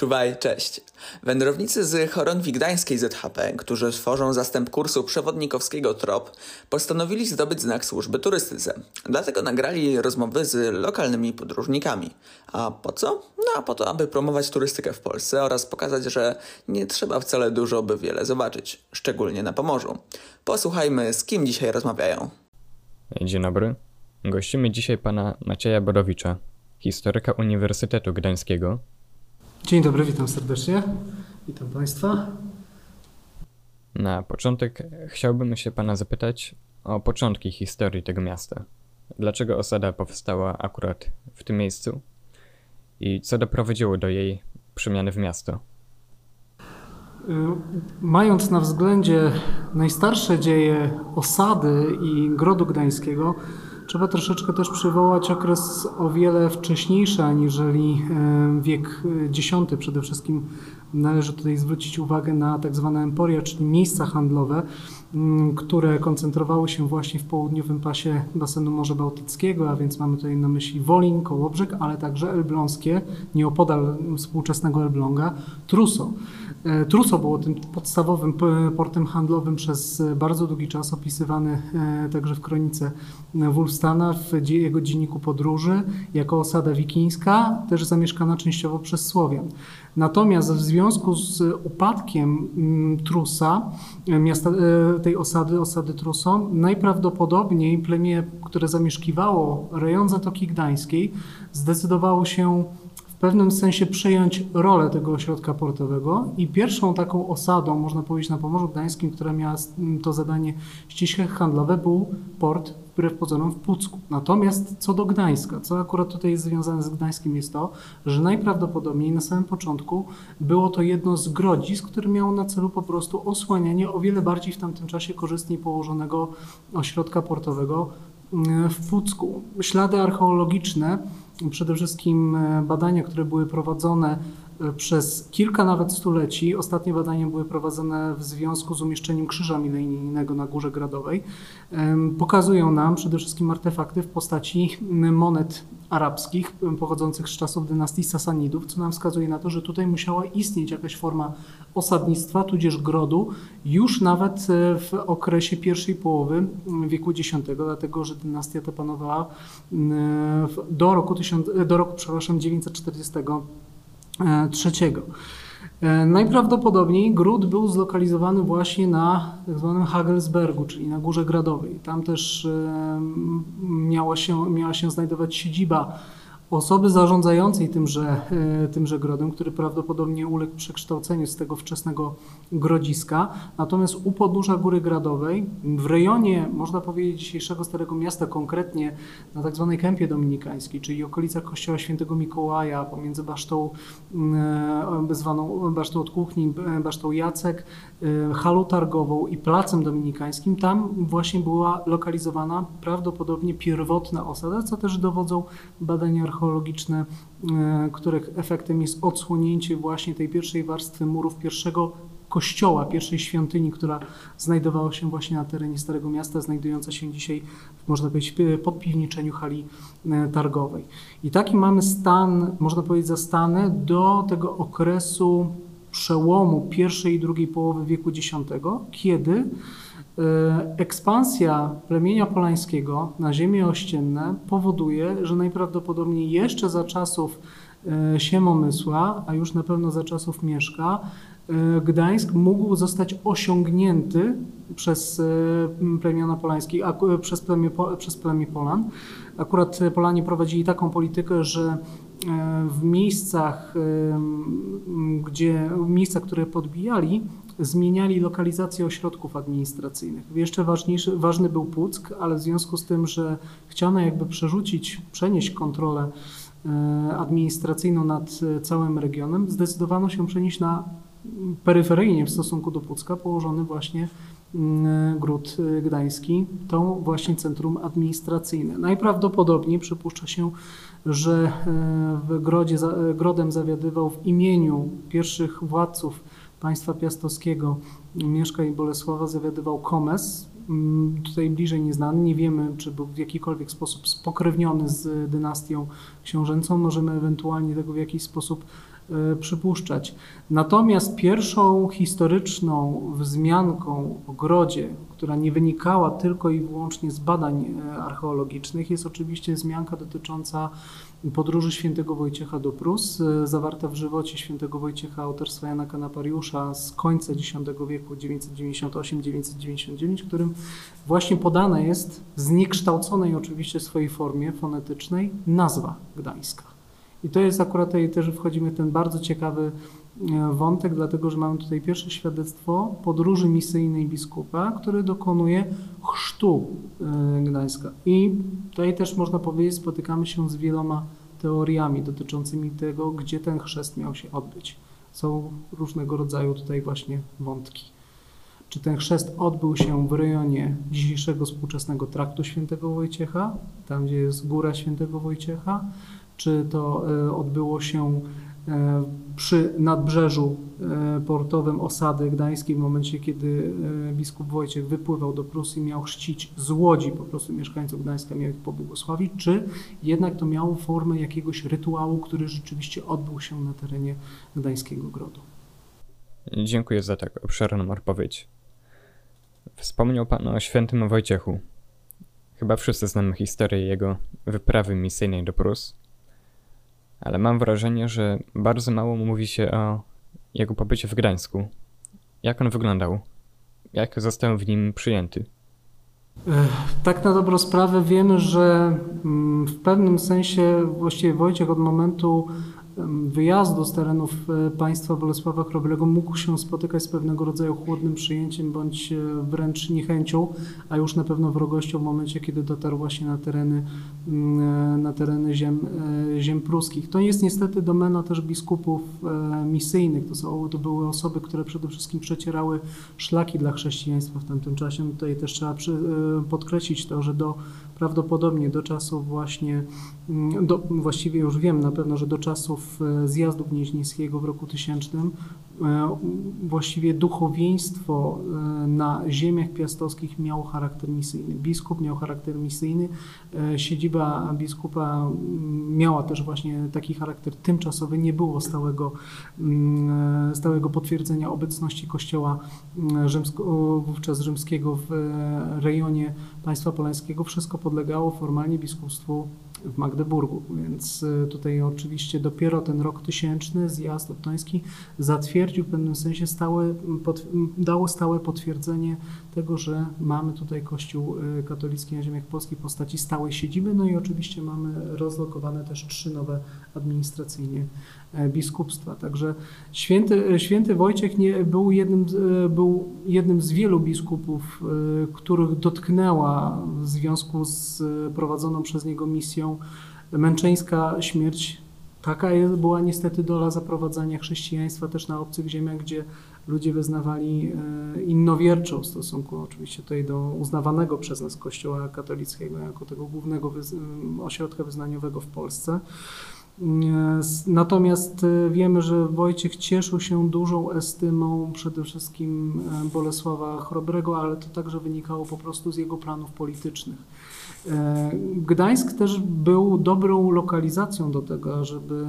Czuwaj, cześć. Wędrownicy z Chorągwi Gdańskiej ZHP, którzy tworzą zastęp kursu przewodnikowskiego TROP, postanowili zdobyć znak służby turystyce. Dlatego nagrali rozmowy z lokalnymi podróżnikami. A po co? No, po to, aby promować turystykę w Polsce oraz pokazać, że nie trzeba wcale dużo, by wiele zobaczyć, szczególnie na Pomorzu. Posłuchajmy, z kim dzisiaj rozmawiają. Dzień dobry. Gościmy dzisiaj pana Macieja Borowicza, historyka Uniwersytetu Gdańskiego, Dzień dobry, witam serdecznie. Witam Państwa. Na początek chciałbym się Pana zapytać o początki historii tego miasta. Dlaczego osada powstała akurat w tym miejscu i co doprowadziło do jej przemiany w miasto? Y, mając na względzie najstarsze dzieje osady i grodu gdańskiego, Trzeba troszeczkę też przywołać okres o wiele wcześniejszy aniżeli e, wiek X. Przede wszystkim należy tutaj zwrócić uwagę na tak zwane emporia, czyli miejsca handlowe, które koncentrowały się właśnie w południowym pasie basenu Morza Bałtyckiego, a więc mamy tutaj na myśli Wolin, Kołobrzeg, ale także Elbląskie, nieopodal współczesnego Elbląga, Truso. E, Truso było tym podstawowym portem handlowym przez bardzo długi czas, opisywany e, także w kronice Wulfstana, w jego dzienniku podróży, jako osada wikińska, też zamieszkana częściowo przez Słowian. Natomiast w związku z upadkiem mm, Trusa, e, miasta, tej osady, osady Truso, najprawdopodobniej plemię, które zamieszkiwało rejon Zatoki Gdańskiej, zdecydowało się pewnym sensie przejąć rolę tego ośrodka portowego i pierwszą taką osadą, można powiedzieć, na Pomorzu Gdańskim, która miała to zadanie ściśle handlowe, był port wbrew pozorom w Pucku. Natomiast co do Gdańska, co akurat tutaj jest związane z Gdańskim jest to, że najprawdopodobniej na samym początku było to jedno z grodzisk, które miało na celu po prostu osłanianie o wiele bardziej w tamtym czasie korzystniej położonego ośrodka portowego w Pucku. Ślady archeologiczne przede wszystkim e, badania, które były prowadzone przez kilka nawet stuleci. Ostatnie badania były prowadzone w związku z umieszczeniem krzyża milenijnego na Górze Gradowej. Pokazują nam przede wszystkim artefakty w postaci monet arabskich pochodzących z czasów dynastii Sasanidów, co nam wskazuje na to, że tutaj musiała istnieć jakaś forma osadnictwa, tudzież grodu, już nawet e, w okresie pierwszej połowy wieku X, dlatego że dynastia ta panowała do roku, 1000, do roku przepraszam, 943. E, najprawdopodobniej gród był zlokalizowany właśnie na tzw. Tak Hagelsbergu, czyli na Górze Gradowej. Tam też e, miała się, miała się znajdować siedziba osoby zarządzającej tymże, e, tymże grodem, który prawdopodobnie uległ przekształceniu z tego wczesnego grodziska. Natomiast u podnóża Góry Gradowej, w rejonie, można powiedzieć, dzisiejszego Starego Miasta, konkretnie na tak zwanej Kępie Dominikańskiej, czyli okolicach kościoła świętego Mikołaja, pomiędzy basztą mm, e, zwaną basztą od kuchni, e, basztą Jacek, halą targową i placem dominikańskim, tam właśnie była lokalizowana prawdopodobnie pierwotna osada, co też dowodzą badania archeologiczne archeologiczne, e, których efektem jest odsłonięcie właśnie tej pierwszej warstwy murów pierwszego kościoła, pierwszej świątyni, która znajdowała się właśnie na terenie Starego Miasta, znajdująca się dzisiaj, można powiedzieć, pod piwniczeniu hali e, targowej. I taki mamy stan, można powiedzieć, zastany do tego okresu przełomu pierwszej i drugiej połowy wieku X, kiedy E, ekspansja plemienia polańskiego na ziemie ościenne powoduje, że najprawdopodobniej jeszcze za czasów e, Siemomysła, a już na pewno za czasów Mieszka, e, Gdańsk mógł zostać osiągnięty przez plemiona polańskie, przez plemię, przez plemię Polan. Akurat Polanie prowadzili taką politykę, że w miejscach, gdzie, w miejscach, które podbijali, zmieniali lokalizację ośrodków administracyjnych. Jeszcze ważniejszy, ważny był Puck, ale w związku z tym, że chciano jakby przerzucić, przenieść kontrolę e, administracyjną nad e, całym regionem, zdecydowano się przenieść na peryferyjnie w stosunku do Pucka położony właśnie mm, Gród e, Gdański, to właśnie centrum administracyjne. Najprawdopodobniej przypuszcza się, że w Grodzie, Grodem zawiadywał w imieniu pierwszych władców państwa piastowskiego Mieszka i Bolesława zawiadywał Komes, mm, tutaj bliżej nieznany, nie wiemy, czy był w jakikolwiek sposób spokrewniony z dynastią książęcą, możemy ewentualnie tego w jakiś sposób przypuszczać. Natomiast pierwszą historyczną wzmianką o grodzie, która nie wynikała tylko i wyłącznie z badań archeologicznych, jest oczywiście wzmianka dotycząca podróży świętego Wojciecha do Prus, e, zawarta w żywocie świętego Wojciecha autorstwa Jana Kanapariusza z końca X wieku 998-999, którym właśnie podana jest w zniekształconej oczywiście swojej formie fonetycznej nazwa Gdańska. I to jest akurat tutaj też wchodzimy w ten bardzo ciekawy wątek, dlatego że mamy tutaj pierwsze świadectwo podróży misyjnej biskupa, który dokonuje chrztu e, Gdańska. I tutaj też można powiedzieć, spotykamy się z wieloma teoriami dotyczącymi tego, gdzie ten chrzest miał się odbyć. Są różnego rodzaju tutaj właśnie wątki. Czy ten chrzest odbył się w rejonie dzisiejszego współczesnego traktu świętego Wojciecha, tam gdzie jest góra świętego Wojciecha, czy to e, odbyło się e, przy nadbrzeżu e, portowym osady gdańskiej w momencie, kiedy biskup Wojciech wypływał do Prus i miał chrzcić z łodzi po prostu mieszkańców Gdańska, miał ich pobłogosławić, czy jednak to miało formę jakiegoś rytuału, który rzeczywiście odbył się na terenie Gdańskiego Grodu. Dziękuję za tak obszerną odpowiedź. Wspomniał Pan o świętym Wojciechu. Chyba wszyscy znamy historię jego wyprawy misyjnej do Prus ale mam wrażenie, że bardzo mało mówi się o jego pobycie w Gdańsku. Jak on wyglądał? Jak został w nim przyjęty? Tak na dobrą sprawę wiemy, że mm, w pewnym sensie właściwie Wojciech od momentu wyjazdu z terenów e, państwa Bolesława Chrobrego mógł się spotykać z pewnego rodzaju chłodnym przyjęciem bądź e, wręcz niechęcią, a już na pewno wrogością w momencie, kiedy dotarł właśnie na tereny, e, na tereny ziem, ziem pruskich. To jest niestety domena też biskupów misyjnych. To, są, to były osoby, które przede wszystkim przecierały szlaki dla chrześcijaństwa w tamtym czasie. Tutaj też trzeba podkreślić to, że do prawdopodobnie do czasów właśnie, mm, do, właściwie już wiem na pewno, że do czasów e, zjazdu gnieźnieńskiego w roku 1000 E, właściwie duchowieństwo e, na ziemiach piastowskich miało charakter misyjny. Biskup miał charakter misyjny, e, siedziba biskupa miała też właśnie taki charakter tymczasowy, nie było stałego, stałego potwierdzenia obecności kościoła rzymsko, wówczas rzymskiego w rejonie państwa polańskiego. Wszystko podlegało formalnie biskupstwu w Magdeburgu, więc tutaj oczywiście dopiero ten rok tysięczny, zjazd optoński zatwierdził w pewnym sensie stałe, pod, dało stałe potwierdzenie tego, że mamy tutaj Kościół y, katolicki na ziemiach polskich w postaci stałej siedziby, no i oczywiście mamy rozlokowane też trzy nowe administracyjnie e, biskupstwa. Także święty, e, święty Wojciech nie, był, jednym, e, był jednym z wielu biskupów, których dotknęła w związku z prowadzoną przez niego misją męczeńska śmierć Taka była niestety dola zaprowadzania chrześcijaństwa też na obcych ziemiach, gdzie ludzie wyznawali e, innowierczą w stosunku oczywiście tutaj do uznawanego przez nas Kościoła katolickiego jako tego głównego ośrodka wyznaniowego w Polsce. E, natomiast e, wiemy, że Wojciech cieszył się dużą estymą przede wszystkim Bolesława Chrobrego, ale to także wynikało po prostu z jego planów politycznych. E, Gdańsk też był dobrą lokalizacją do tego, żeby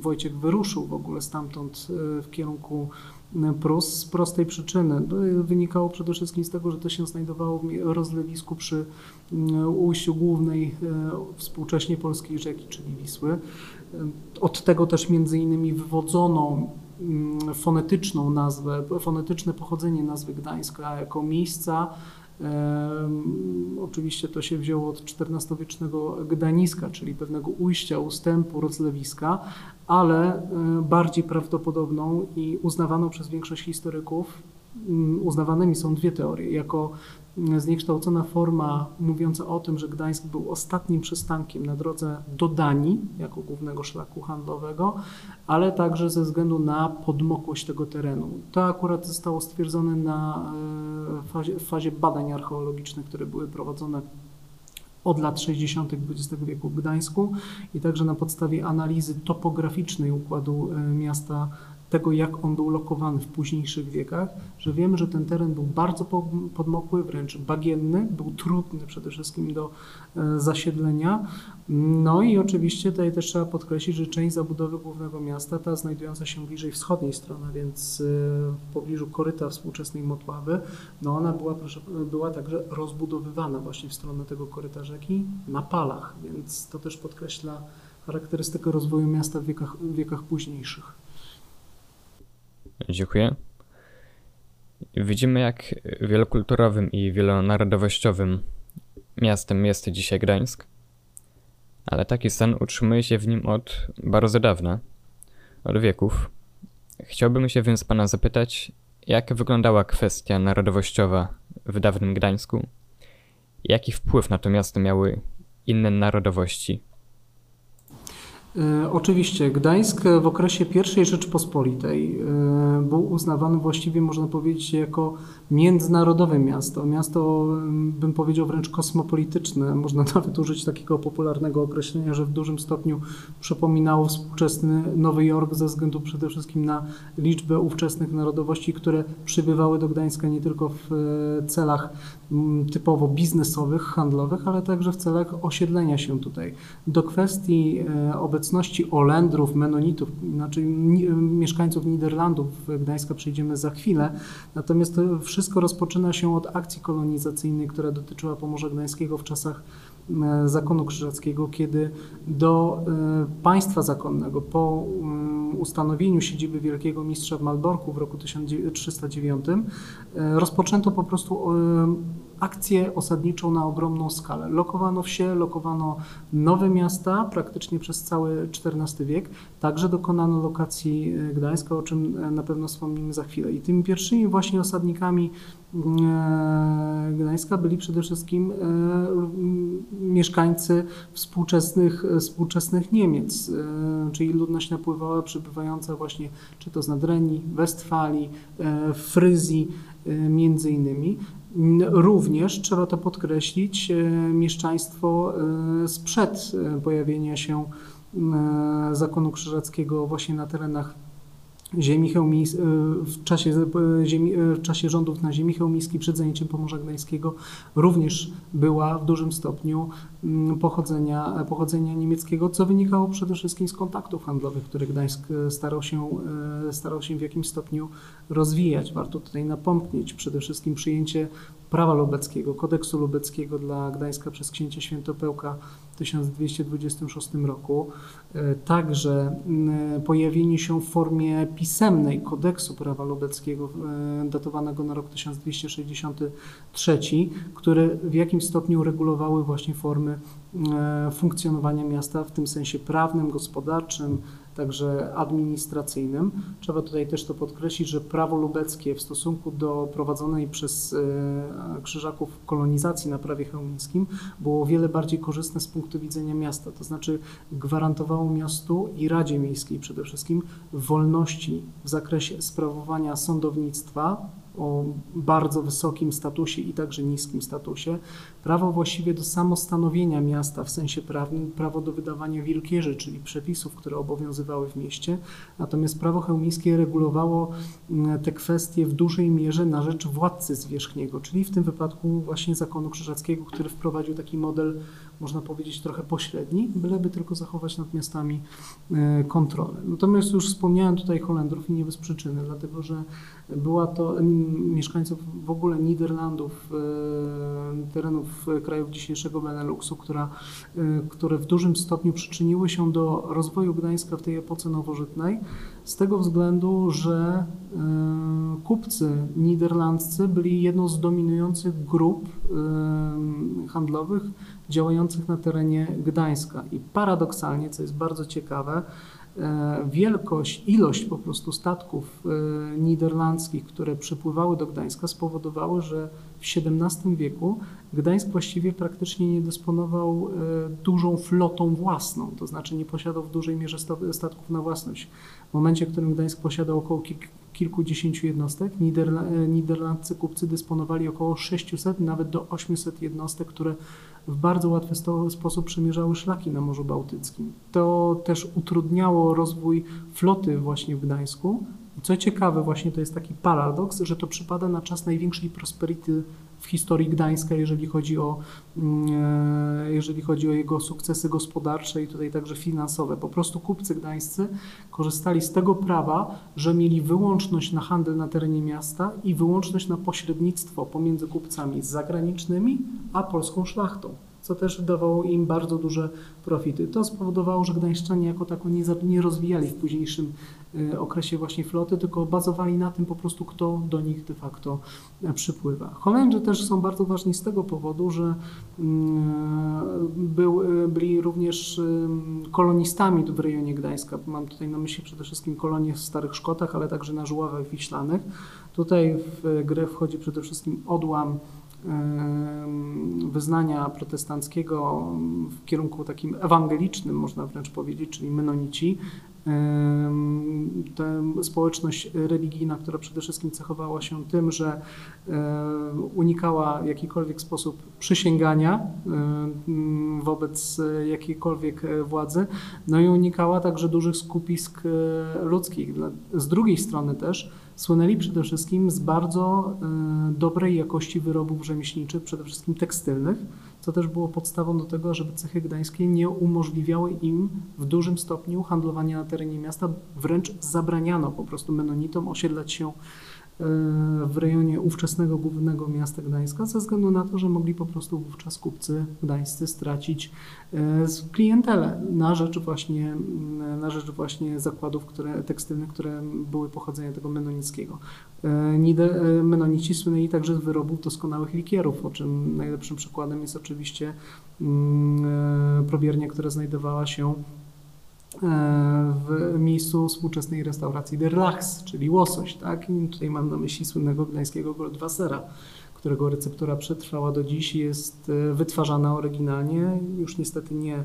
Wojciek wyruszył w ogóle stamtąd e, w kierunku Prus z prostej przyczyny. Wynikało przede wszystkim z tego, że to się znajdowało w rozlewisku przy ujściu głównej e, współcześnie polskiej rzeki, czyli Wisły. Od tego też między innymi wywodzono fonetyczną nazwę, fonetyczne pochodzenie nazwy Gdańska jako miejsca, Oczywiście to się wzięło od XIV-wiecznego gdaniska, czyli pewnego ujścia, ustępu, rozlewiska, ale e, bardziej prawdopodobną i uznawaną przez większość historyków, mm, uznawanymi są dwie teorie, jako zniekształcona forma mówiąca o tym, że Gdańsk był ostatnim przystankiem na drodze do Danii jako głównego szlaku handlowego, ale także ze względu na podmokłość tego terenu. To akurat zostało stwierdzone na e, fazie, w fazie badań archeologicznych, które były prowadzone od lat 60. XX wieku w Gdańsku i także na podstawie analizy topograficznej układu e, miasta tego, jak on był lokowany w późniejszych wiekach, że wiemy, że ten teren był bardzo podmokły, wręcz bagienny, był trudny przede wszystkim do e, zasiedlenia. No i oczywiście tutaj też trzeba podkreślić, że część zabudowy głównego miasta, ta znajdująca się bliżej wschodniej strony, więc e, w pobliżu koryta współczesnej Motławy, no ona była, proszę, była także rozbudowywana właśnie w stronę tego koryta rzeki na palach, więc to też podkreśla charakterystykę rozwoju miasta w wiekach, w wiekach późniejszych. Dziękuję. Widzimy, jak wielokulturowym i wielonarodowościowym miastem jest dzisiaj Gdańsk, ale taki stan utrzymuje się w nim od bardzo dawna, od wieków. Chciałbym się więc pana zapytać, jak wyglądała kwestia narodowościowa w dawnym Gdańsku? Jaki wpływ na to miasto miały inne narodowości? E, oczywiście Gdańsk w okresie I Rzeczypospolitej e, był uznawany właściwie, można powiedzieć, jako międzynarodowe miasto. Miasto, bym powiedział, wręcz kosmopolityczne. Można nawet użyć takiego popularnego określenia, że w dużym stopniu przypominało współczesny Nowy Jork ze względu przede wszystkim na liczbę ówczesnych narodowości, które przybywały do Gdańska nie tylko w e, celach typowo biznesowych, handlowych, ale także w celach osiedlenia się tutaj. Do kwestii obecności obecności Olendrów, Menonitów, znaczy mieszkańców Niderlandów Gdańska przejdziemy za chwilę. Natomiast to wszystko rozpoczyna się od akcji kolonizacyjnej, która dotyczyła Pomorza Gdańskiego w czasach e, zakonu krzyżackiego, kiedy do e, państwa zakonnego po mm, ustanowieniu siedziby Wielkiego Mistrza w Malborku w roku 1309 e, rozpoczęto po prostu akcję osadniczą na ogromną skalę. Lokowano wsie, lokowano nowe miasta praktycznie przez cały XIV wiek. Także dokonano lokacji e, Gdańska, o czym e, na pewno wspomnimy za chwilę. I tymi pierwszymi właśnie osadnikami e, Gdańska byli przede wszystkim mieszkańcy współczesnych, współczesnych Niemiec, czyli ludność napływała, przybywająca właśnie czy to z Nadrenii, Westfalii, Fryzji między innymi. Również trzeba to podkreślić, e, mieszczaństwo e, sprzed e, pojawienia się zakonu krzyżackiego właśnie na terenach ziemi chełmijskiej, w czasie, ziemi, w czasie rządów na ziemi chełmijskiej przed zajęciem Pomorza Gdańskiego również była w dużym stopniu mm, pochodzenia, pochodzenia niemieckiego, co wynikało przede wszystkim z kontaktów handlowych, które Gdańsk starał się, starał się w jakimś stopniu rozwijać. Warto tutaj napomknieć przede wszystkim przyjęcie prawa lubeckiego, kodeksu lubeckiego dla Gdańska przez księcia Świętopełka 1226 roku. E, także pojawienie się w formie pisemnej kodeksu prawa lubeckiego e, datowanego na rok 1263, które w jakimś stopniu regulowały właśnie formy e, funkcjonowania miasta w tym sensie prawnym, gospodarczym, także administracyjnym. Trzeba tutaj też to podkreślić, że prawo lubeckie w stosunku do prowadzonej przez e, krzyżaków kolonizacji na prawie chełmińskim było wiele bardziej korzystne z punktu widzenia miasta, to znaczy gwarantowało miastu i Radzie Miejskiej przede wszystkim wolności w zakresie sprawowania sądownictwa, o bardzo wysokim statusie i także niskim statusie, prawo właściwie do samostanowienia miasta w sensie prawnym, prawo do wydawania wilkierzy, czyli przepisów, które obowiązywały w mieście, natomiast prawo chełmińskie regulowało mm, te kwestie w dużej mierze na rzecz władcy zwierzchniego, czyli w tym wypadku właśnie zakonu krzyżackiego, który wprowadził taki model, można powiedzieć, trochę pośredni, byleby tylko zachować nad miastami e, kontrolę. Natomiast już wspomniałem tutaj Holendrów i nie bez przyczyny, dlatego że była to mieszkańców w ogóle Niderlandów, e, terenów krajów dzisiejszego Beneluxu, która, e, które w dużym stopniu przyczyniły się do rozwoju Gdańska w tej epoce nowożytnej, z tego względu, że e, kupcy niderlandzcy byli jedną z dominujących grup handlowych działających na terenie Gdańska. I paradoksalnie, co jest bardzo ciekawe, E, wielkość, ilość po prostu statków e, niderlandzkich, które przypływały do Gdańska spowodowały, że w XVII wieku Gdańsk właściwie praktycznie nie dysponował e, dużą flotą własną, to znaczy nie posiadał w dużej mierze statków na własność. W momencie, w którym Gdańsk posiadał około kilkudziesięciu jednostek, Niderla niderlandzcy kupcy dysponowali około 600, nawet do 800 jednostek, które w bardzo łatwy sposób przemierzały szlaki na Morzu Bałtyckim. To też utrudniało rozwój floty właśnie w Gdańsku, Co ciekawe, właśnie to jest taki paradoks, że to przypada na czas największej prosperity w historii Gdańska, jeżeli chodzi o, mm, e, jeżeli chodzi o jego sukcesy gospodarcze i tutaj także finansowe. Po prostu kupcy gdańscy korzystali z tego prawa, że mieli wyłączność na handel na terenie miasta i wyłączność na pośrednictwo pomiędzy kupcami zagranicznymi a polską szlachtą co też dawało im bardzo duże profity. To spowodowało, że gdańszczanie jako tako nie, nie rozwijali w późniejszym okresie właśnie floty, tylko bazowali na tym po prostu, kto do nich de facto e, przypływa. Holendrzy też są bardzo ważni z tego powodu, że mm, był, e, byli również kolonistami w rejonie Gdańska. Mam tutaj na myśli przede wszystkim kolonie w Starych Szkotach, ale także na Żuławach Wiślanych. Tutaj w grę wchodzi przede wszystkim odłam wyznania protestanckiego w kierunku takim ewangelicznym, można wręcz powiedzieć, czyli menonici. Społeczność religijna, która przede wszystkim cechowała się tym, że unikała w jakikolwiek sposób przysięgania wobec jakiejkolwiek władzy, no i unikała także dużych skupisk ludzkich. Z drugiej strony też słynęli przede wszystkim z bardzo e, dobrej jakości wyrobów rzemieślniczych, przede wszystkim tekstylnych, co też było podstawą do tego, żeby cechy gdańskie nie umożliwiały im w dużym stopniu handlowania na terenie miasta, wręcz zabraniano po prostu menonitom osiedlać się E, w rejonie ówczesnego głównego miasta Gdańska, ze względu na to, że mogli po prostu wówczas kupcy gdańscy stracić e, klientelę na rzecz właśnie, na rzecz właśnie zakładów które, tekstylnych, które były pochodzenia tego menonickiego. E, menonici słynęli także z wyrobów doskonałych likierów, o czym najlepszym przykładem jest oczywiście mm, probiernia, która znajdowała się E, w miejscu współczesnej restauracji Der Lachs, czyli łosoś. Tak? I tutaj mam na myśli słynnego gdańskiego Goldwassera, którego receptura przetrwała do dziś i jest e, wytwarzana oryginalnie, już niestety nie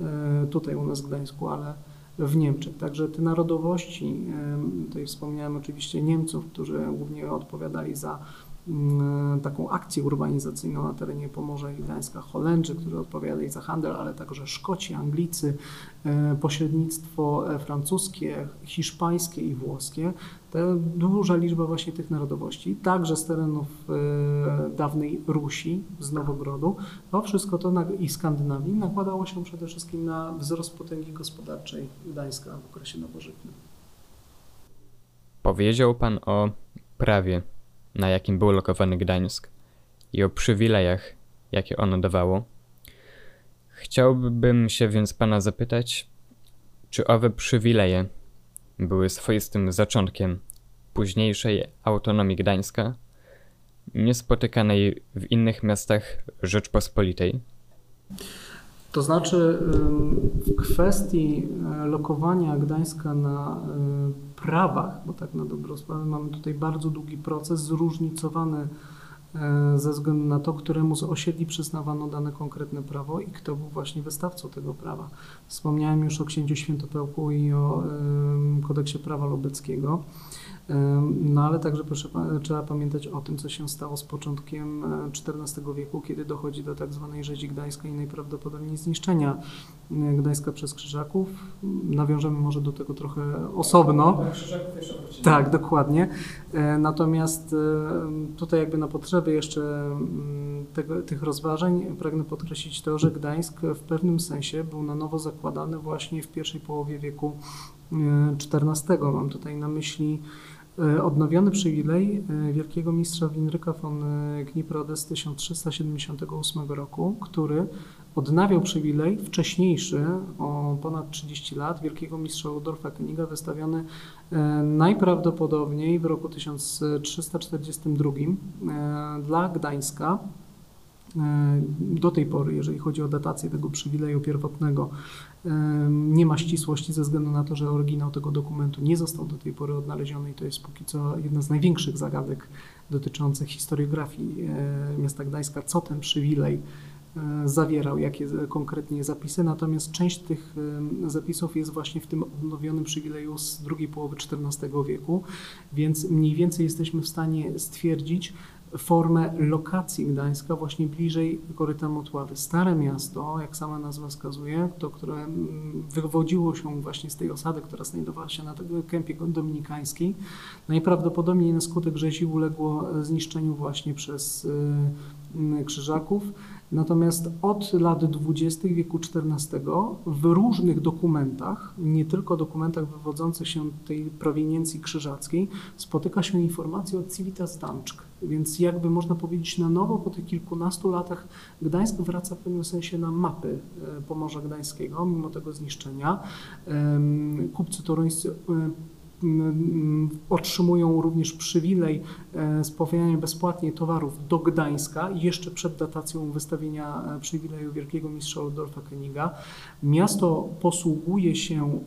e, tutaj u nas w Gdańsku, ale w Niemczech. Także te narodowości, tutaj wspomniałem oczywiście Niemców, którzy głównie odpowiadali za Mm, taką akcję urbanizacyjną na terenie Pomorza i Gdańska. Holendrzy, którzy odpowiadali za handel, ale także Szkoci, Anglicy, e, pośrednictwo e, francuskie, hiszpańskie i włoskie. To duża liczba właśnie tych narodowości, także z terenów e, dawnej Rusi, z Nowogrodu. To wszystko to i Skandynawii nakładało się przede wszystkim na wzrost potęgi gospodarczej Gdańska w okresie nowożytnym. Powiedział Pan o prawie na jakim był lokowany Gdańsk i o przywilejach, jakie ono dawało. Chciałbym się więc pana zapytać, czy owe przywileje były swoistym zaczątkiem późniejszej autonomii Gdańska, niespotykanej w innych miastach Rzeczpospolitej? To znaczy, w kwestii e, lokowania Gdańska na e, prawach, bo tak na dobrą sprawę mamy tutaj bardzo długi proces, zróżnicowany ze względu na to, któremu z osiedli przyznawano dane konkretne prawo i kto był właśnie wystawcą tego prawa. Wspomniałem już o księciu Świętopełku i o kodeksie prawa lubeckiego. No ale także proszę, trzeba pamiętać o tym, co się stało z początkiem XIV e, wieku, kiedy dochodzi do tak zwanej rzezi gdańskiej i najprawdopodobniej zniszczenia e, Gdańska przez Krzyżaków. Nawiążemy może do tego trochę osobno. Tak, dokładnie. E, natomiast tutaj jakby na potrzeby jeszcze mm, tego, tych rozważań pragnę podkreślić to, że Gdańsk w pewnym sensie był na nowo zakładany właśnie w pierwszej połowie wieku XIV. Mam tutaj na myśli odnowiony przywilej e, wielkiego mistrza Winryka von Kniprode z 1378 roku, który odnawiał przywilej wcześniejszy o ponad 30 lat wielkiego mistrza Rudolfa Königa wystawiony e, najprawdopodobniej w roku 1342 dla Gdańska. Do tej pory, jeżeli chodzi o datację tego przywileju pierwotnego, nie ma ścisłości ze względu na to, że oryginał tego dokumentu nie został do tej pory odnaleziony i to jest póki co jedna z największych zagadek dotyczących historiografii e, miasta Gdańska, co ten przywilej e, zawierał, jakie konkretnie zapisy, natomiast część tych zapisów jest właśnie w tym odnowionym przywileju z drugiej połowy XIV wieku, więc mniej więcej jesteśmy w stanie stwierdzić, formę lokacji Gdańska właśnie bliżej koryta Motławy. Stare miasto, jak sama nazwa wskazuje, to które mm, wywodziło się właśnie z tej osady, która znajdowała się na tego kępie dominikańskiej, najprawdopodobniej na skutek rzezi uległo zniszczeniu właśnie przez y, krzyżaków. Natomiast od lat 20. wieku XIV w różnych dokumentach, nie tylko dokumentach wywodzących się tej prowiniencji krzyżackiej, spotyka się informacja o Civitas Danczk. Więc jakby można powiedzieć na nowo po tych kilkunastu latach Gdańsk wraca w pewnym sensie na mapy e, Pomorza Gdańskiego, mimo tego zniszczenia. Kupcy toruńscy e, otrzymują również przywilej e, spowijania bezpłatnie towarów do Gdańska jeszcze przed datacją wystawienia przywileju Wielkiego Mistrza Rudolfa Keniga. Miasto posługuje się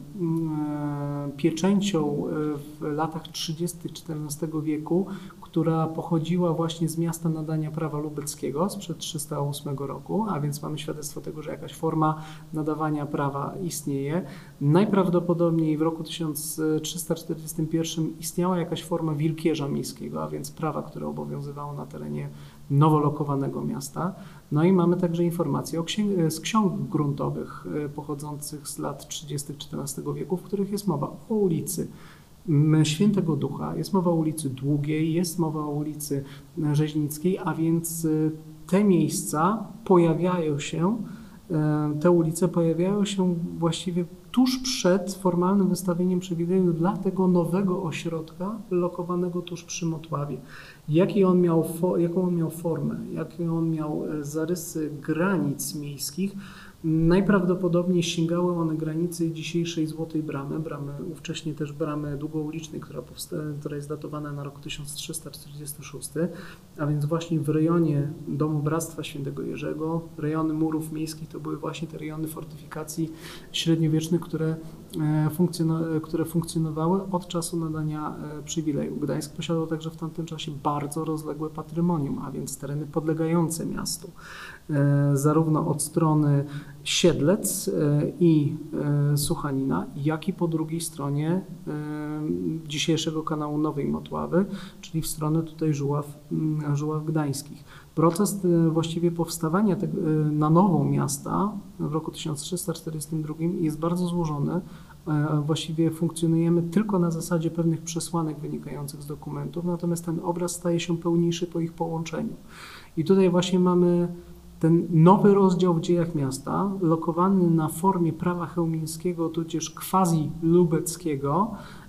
pieczęcią w latach 30. XIV wieku, która pochodziła właśnie z miasta nadania prawa lubelskiego sprzed 308 roku, a więc mamy świadectwo tego, że jakaś forma nadawania prawa istnieje. Najprawdopodobniej w roku 1341 istniała jakaś forma wilkierza miejskiego, a więc prawa, które obowiązywało na terenie nowolokowanego miasta. No i mamy także informacje z ksiąg gruntowych e, pochodzących z lat 30. XIV wieku, w których jest mowa o ulicy Świętego Ducha, jest mowa o ulicy Długiej, jest mowa o ulicy Rzeźnickiej, a więc y, te miejsca pojawiają się, y, te ulice pojawiają się właściwie tuż przed formalnym wystawieniem przywileju dla tego nowego ośrodka lokowanego tuż przy Motławie. Jaki on miał, jaką on miał formę, jakie on miał e, zarysy granic miejskich, Najprawdopodobniej sięgały one granicy dzisiejszej Złotej Bramy, bramy ówcześnie też bramy długoulicznej, która, która jest datowana na rok 1346, a więc właśnie w rejonie Domu Bractwa Świętego Jerzego, rejony murów miejskich to były właśnie te rejony fortyfikacji średniowiecznych, które, e, funkcjonowały, które funkcjonowały od czasu nadania e, przywileju. Gdańsk posiadał także w tamtym czasie bardzo rozległe patrymonium, a więc tereny podlegające miastu. E, zarówno od strony Siedlec e, i e, Suchanina, jak i po drugiej stronie dzisiejszego kanału Nowej Motławy, czyli w stronę tutaj Żuław, Żuław Gdańskich. Proces właściwie powstawania na nowo miasta w roku 1342 jest bardzo złożony. Właściwie funkcjonujemy tylko na zasadzie pewnych przesłanek wynikających z dokumentów, natomiast ten obraz staje się pełniejszy po ich połączeniu. I tutaj właśnie mamy ten nowy rozdział w dziejach miasta, lokowany na formie prawa chełmińskiego, tudzież quasi-lubeckiego,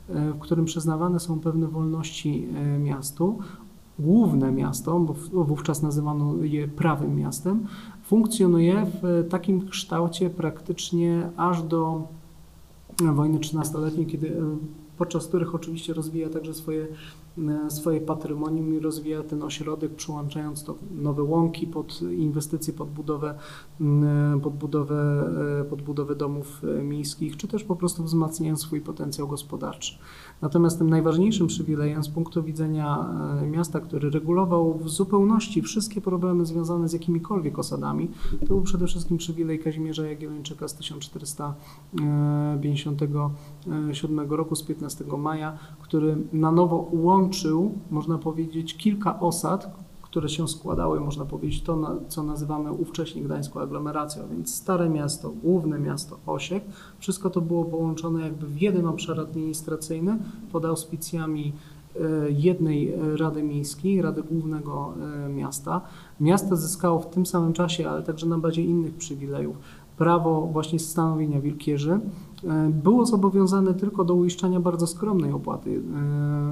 e, w którym przyznawane są pewne wolności e, miastu, główne miasto, bo wówczas nazywano je prawym miastem, funkcjonuje w takim kształcie praktycznie aż do wojny 13-letniej, kiedy e, podczas których oczywiście rozwija także swoje E, swoje patrymonium i rozwija ten ośrodek, przyłączając to nowe łąki pod inwestycje, pod budowę, e, pod budowę, e, pod budowę domów miejskich, czy też po prostu wzmacniając swój potencjał gospodarczy. Natomiast tym najważniejszym przywilejem z punktu widzenia miasta, który regulował w zupełności wszystkie problemy związane z jakimikolwiek osadami, to był przede wszystkim przywilej Kazimierza Jagiellończyka z 1457 roku, z 15 maja, który na nowo łączył łączył, można powiedzieć, kilka osad, które się składały, można powiedzieć, to, co nazywamy ówcześnie gdańską aglomeracją, więc Stare Miasto, Główne Miasto, Osiek. Wszystko to było połączone jakby w jeden obszar administracyjny pod auspicjami e, jednej Rady Miejskiej, Rady Głównego e, Miasta. Miasto zyskało w tym samym czasie, ale także na bazie innych przywilejów, prawo właśnie stanowienia wilkierzy, e, było zobowiązane tylko do uiszczania bardzo skromnej opłaty e,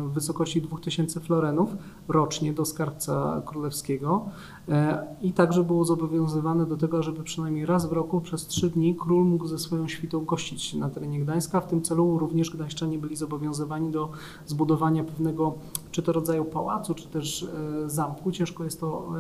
w wysokości 2000 florenów rocznie do skarbca królewskiego e, i także było zobowiązywane do tego, żeby przynajmniej raz w roku przez trzy dni król mógł ze swoją świtą gościć na terenie Gdańska. W tym celu również gdańszczanie byli zobowiązywani do zbudowania pewnego czy to rodzaju pałacu, czy też zamku. Ciężko jest to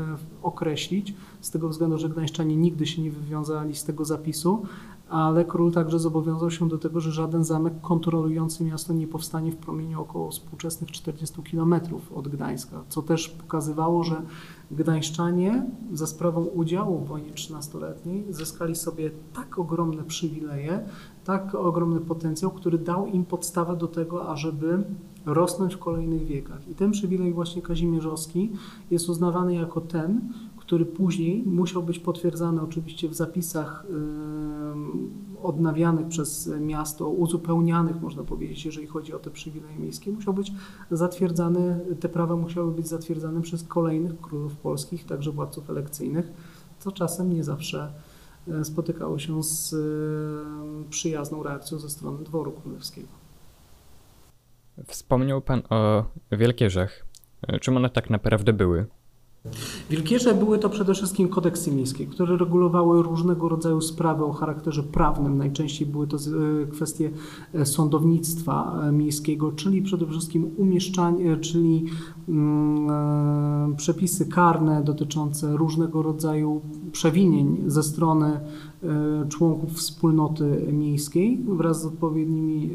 określić z tego względu, że gdańszczanie nigdy się nie wywiązali z tego zapisu, ale król także zobowiązał się do tego, że żaden zamek kontrolujący miasto nie powstanie w promieniu około współczesnych 40 km od Gdańska, co też pokazywało, że Gdańszczanie za sprawą udziału w wojnie 13-letniej zyskali sobie tak ogromne przywileje, tak ogromny potencjał, który dał im podstawę do tego, ażeby rosnąć w kolejnych wiekach. I ten przywilej właśnie kazimierzowski jest uznawany jako ten, który później musiał być potwierdzany oczywiście w zapisach odnawianych przez miasto, uzupełnianych można powiedzieć, jeżeli chodzi o te przywileje miejskie, musiał być zatwierdzany, te prawa musiały być zatwierdzane przez kolejnych królów polskich, także władców elekcyjnych, co czasem nie zawsze e, spotykało się z przyjazną reakcją ze strony dworu królewskiego. Wspomniał Pan o Wielkierzach. E, czym one tak naprawdę były? Wielkierze były to przede wszystkim kodeksy miejskie, które regulowały różnego rodzaju sprawy o charakterze prawnym. Najczęściej były to e, kwestie e, sądownictwa e, miejskiego, czyli przede wszystkim umieszczanie, czyli mm, przepisy karne dotyczące różnego rodzaju przewinień ze strony członków wspólnoty miejskiej wraz z odpowiednimi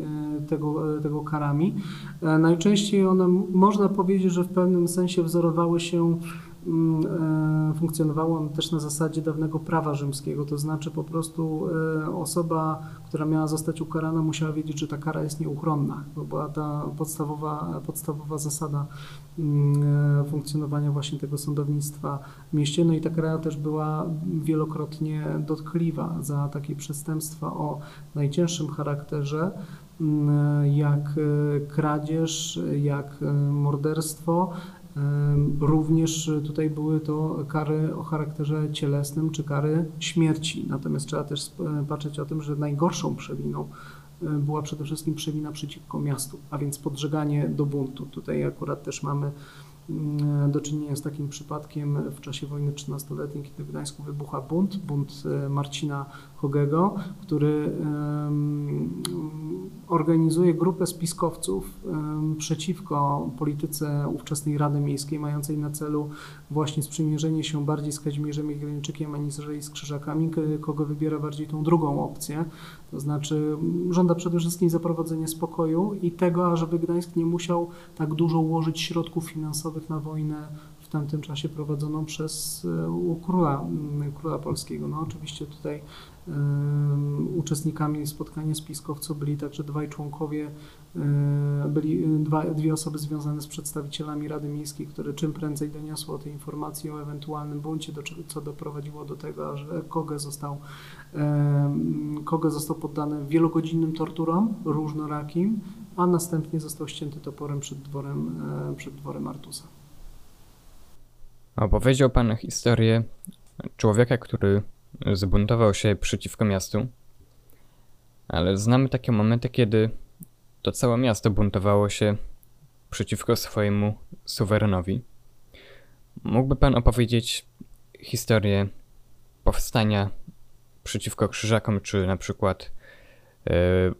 tego, tego karami. Najczęściej one, można powiedzieć, że w pewnym sensie wzorowały się Mm, e, funkcjonowało on też na zasadzie dawnego prawa rzymskiego, to znaczy po prostu e, osoba, która miała zostać ukarana, musiała wiedzieć, że ta kara jest nieuchronna. To była ta podstawowa, podstawowa zasada mm, e, funkcjonowania właśnie tego sądownictwa w mieście. No i ta kara też była wielokrotnie dotkliwa za takie przestępstwa o najcięższym charakterze, mm, jak kradzież, jak morderstwo, Również tutaj były to kary o charakterze cielesnym czy kary śmierci. Natomiast trzeba też patrzeć o tym, że najgorszą przewiną była przede wszystkim przewina przeciwko miastu, a więc podżeganie do buntu. Tutaj akurat też mamy mm, do czynienia z takim przypadkiem w czasie wojny 13-letniej, kiedy w Gdańsku wybucha bunt, bunt e, Marcina Hogego, który organizuje grupę spiskowców przeciwko polityce ówczesnej Rady Miejskiej, mającej na celu właśnie sprzymierzenie się bardziej z Kazimierzem Jagiellończykiem, aniżeli z Krzyżakami, kogo wybiera bardziej tą drugą opcję, to znaczy żąda przede wszystkim zaprowadzenia spokoju i tego, ażeby Gdańsk nie musiał tak dużo ułożyć środków finansowych na wojnę w tamtym czasie prowadzoną przez e, króla, króla polskiego. No oczywiście tutaj Uczestnikami spotkania spiskowców byli także dwaj członkowie, byli dwa, dwie osoby związane z przedstawicielami Rady Miejskiej, które czym prędzej doniosło te informacje o ewentualnym buncie, do, co doprowadziło do tego, że Koge został, Koge został poddany wielogodzinnym torturom różnorakim, a następnie został ścięty toporem przed dworem, przed dworem Artusa. Opowiedział Pan historię człowieka, który zbuntował się przeciwko miastu. Ale znamy takie momenty, kiedy to całe miasto buntowało się przeciwko swojemu suwerenowi. Mógłby pan opowiedzieć historię powstania przeciwko Krzyżakom, czy na przykład yy,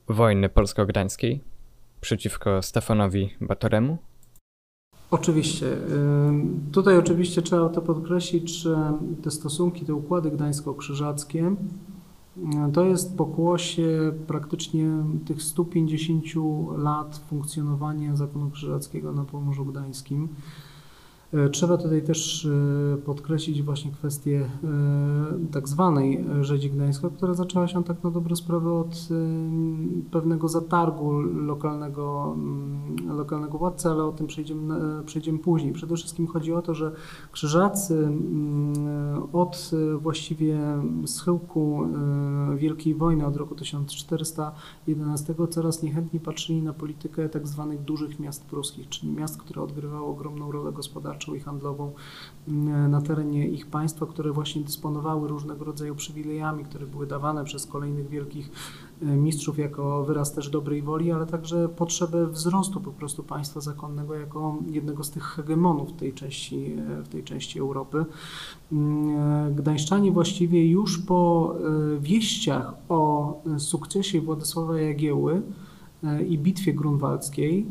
wojny polsko-gdańskiej przeciwko Stefanowi Batoremu? Oczywiście. Tutaj oczywiście trzeba to podkreślić, że te stosunki, te układy gdańsko-krzyżackie to jest pokłosie praktycznie tych 150 lat funkcjonowania zakonu krzyżackiego na Pomorzu Gdańskim. E, trzeba tutaj też e, podkreślić właśnie kwestię e, tak zwanej Rzezi Gdańska, która zaczęła się tak na dobrą sprawę od pewnego zatargu lokalnego, mm, lokalnego władcy, ale o tym przejdziemy, przejdziemy później. Przede wszystkim chodzi o to, że krzyżacy mm, od właściwie schyłku Wielkiej Wojny od roku 1411 coraz niechętniej patrzyli na politykę tak zwanych dużych miast pruskich, czyli miast, które odgrywały ogromną rolę gospodarczą gospodarczą i handlową mm, na terenie ich państwa, które właśnie dysponowały różnego rodzaju przywilejami, które były dawane przez kolejnych wielkich e, mistrzów jako wyraz też dobrej woli, ale także potrzebę wzrostu po prostu państwa zakonnego jako jednego z tych hegemonów w tej części, e, w tej części Europy. Mm, e, Gdańszczanie właściwie już po wieściach o sukcesie Władysława Jagieły i bitwie grunwaldzkiej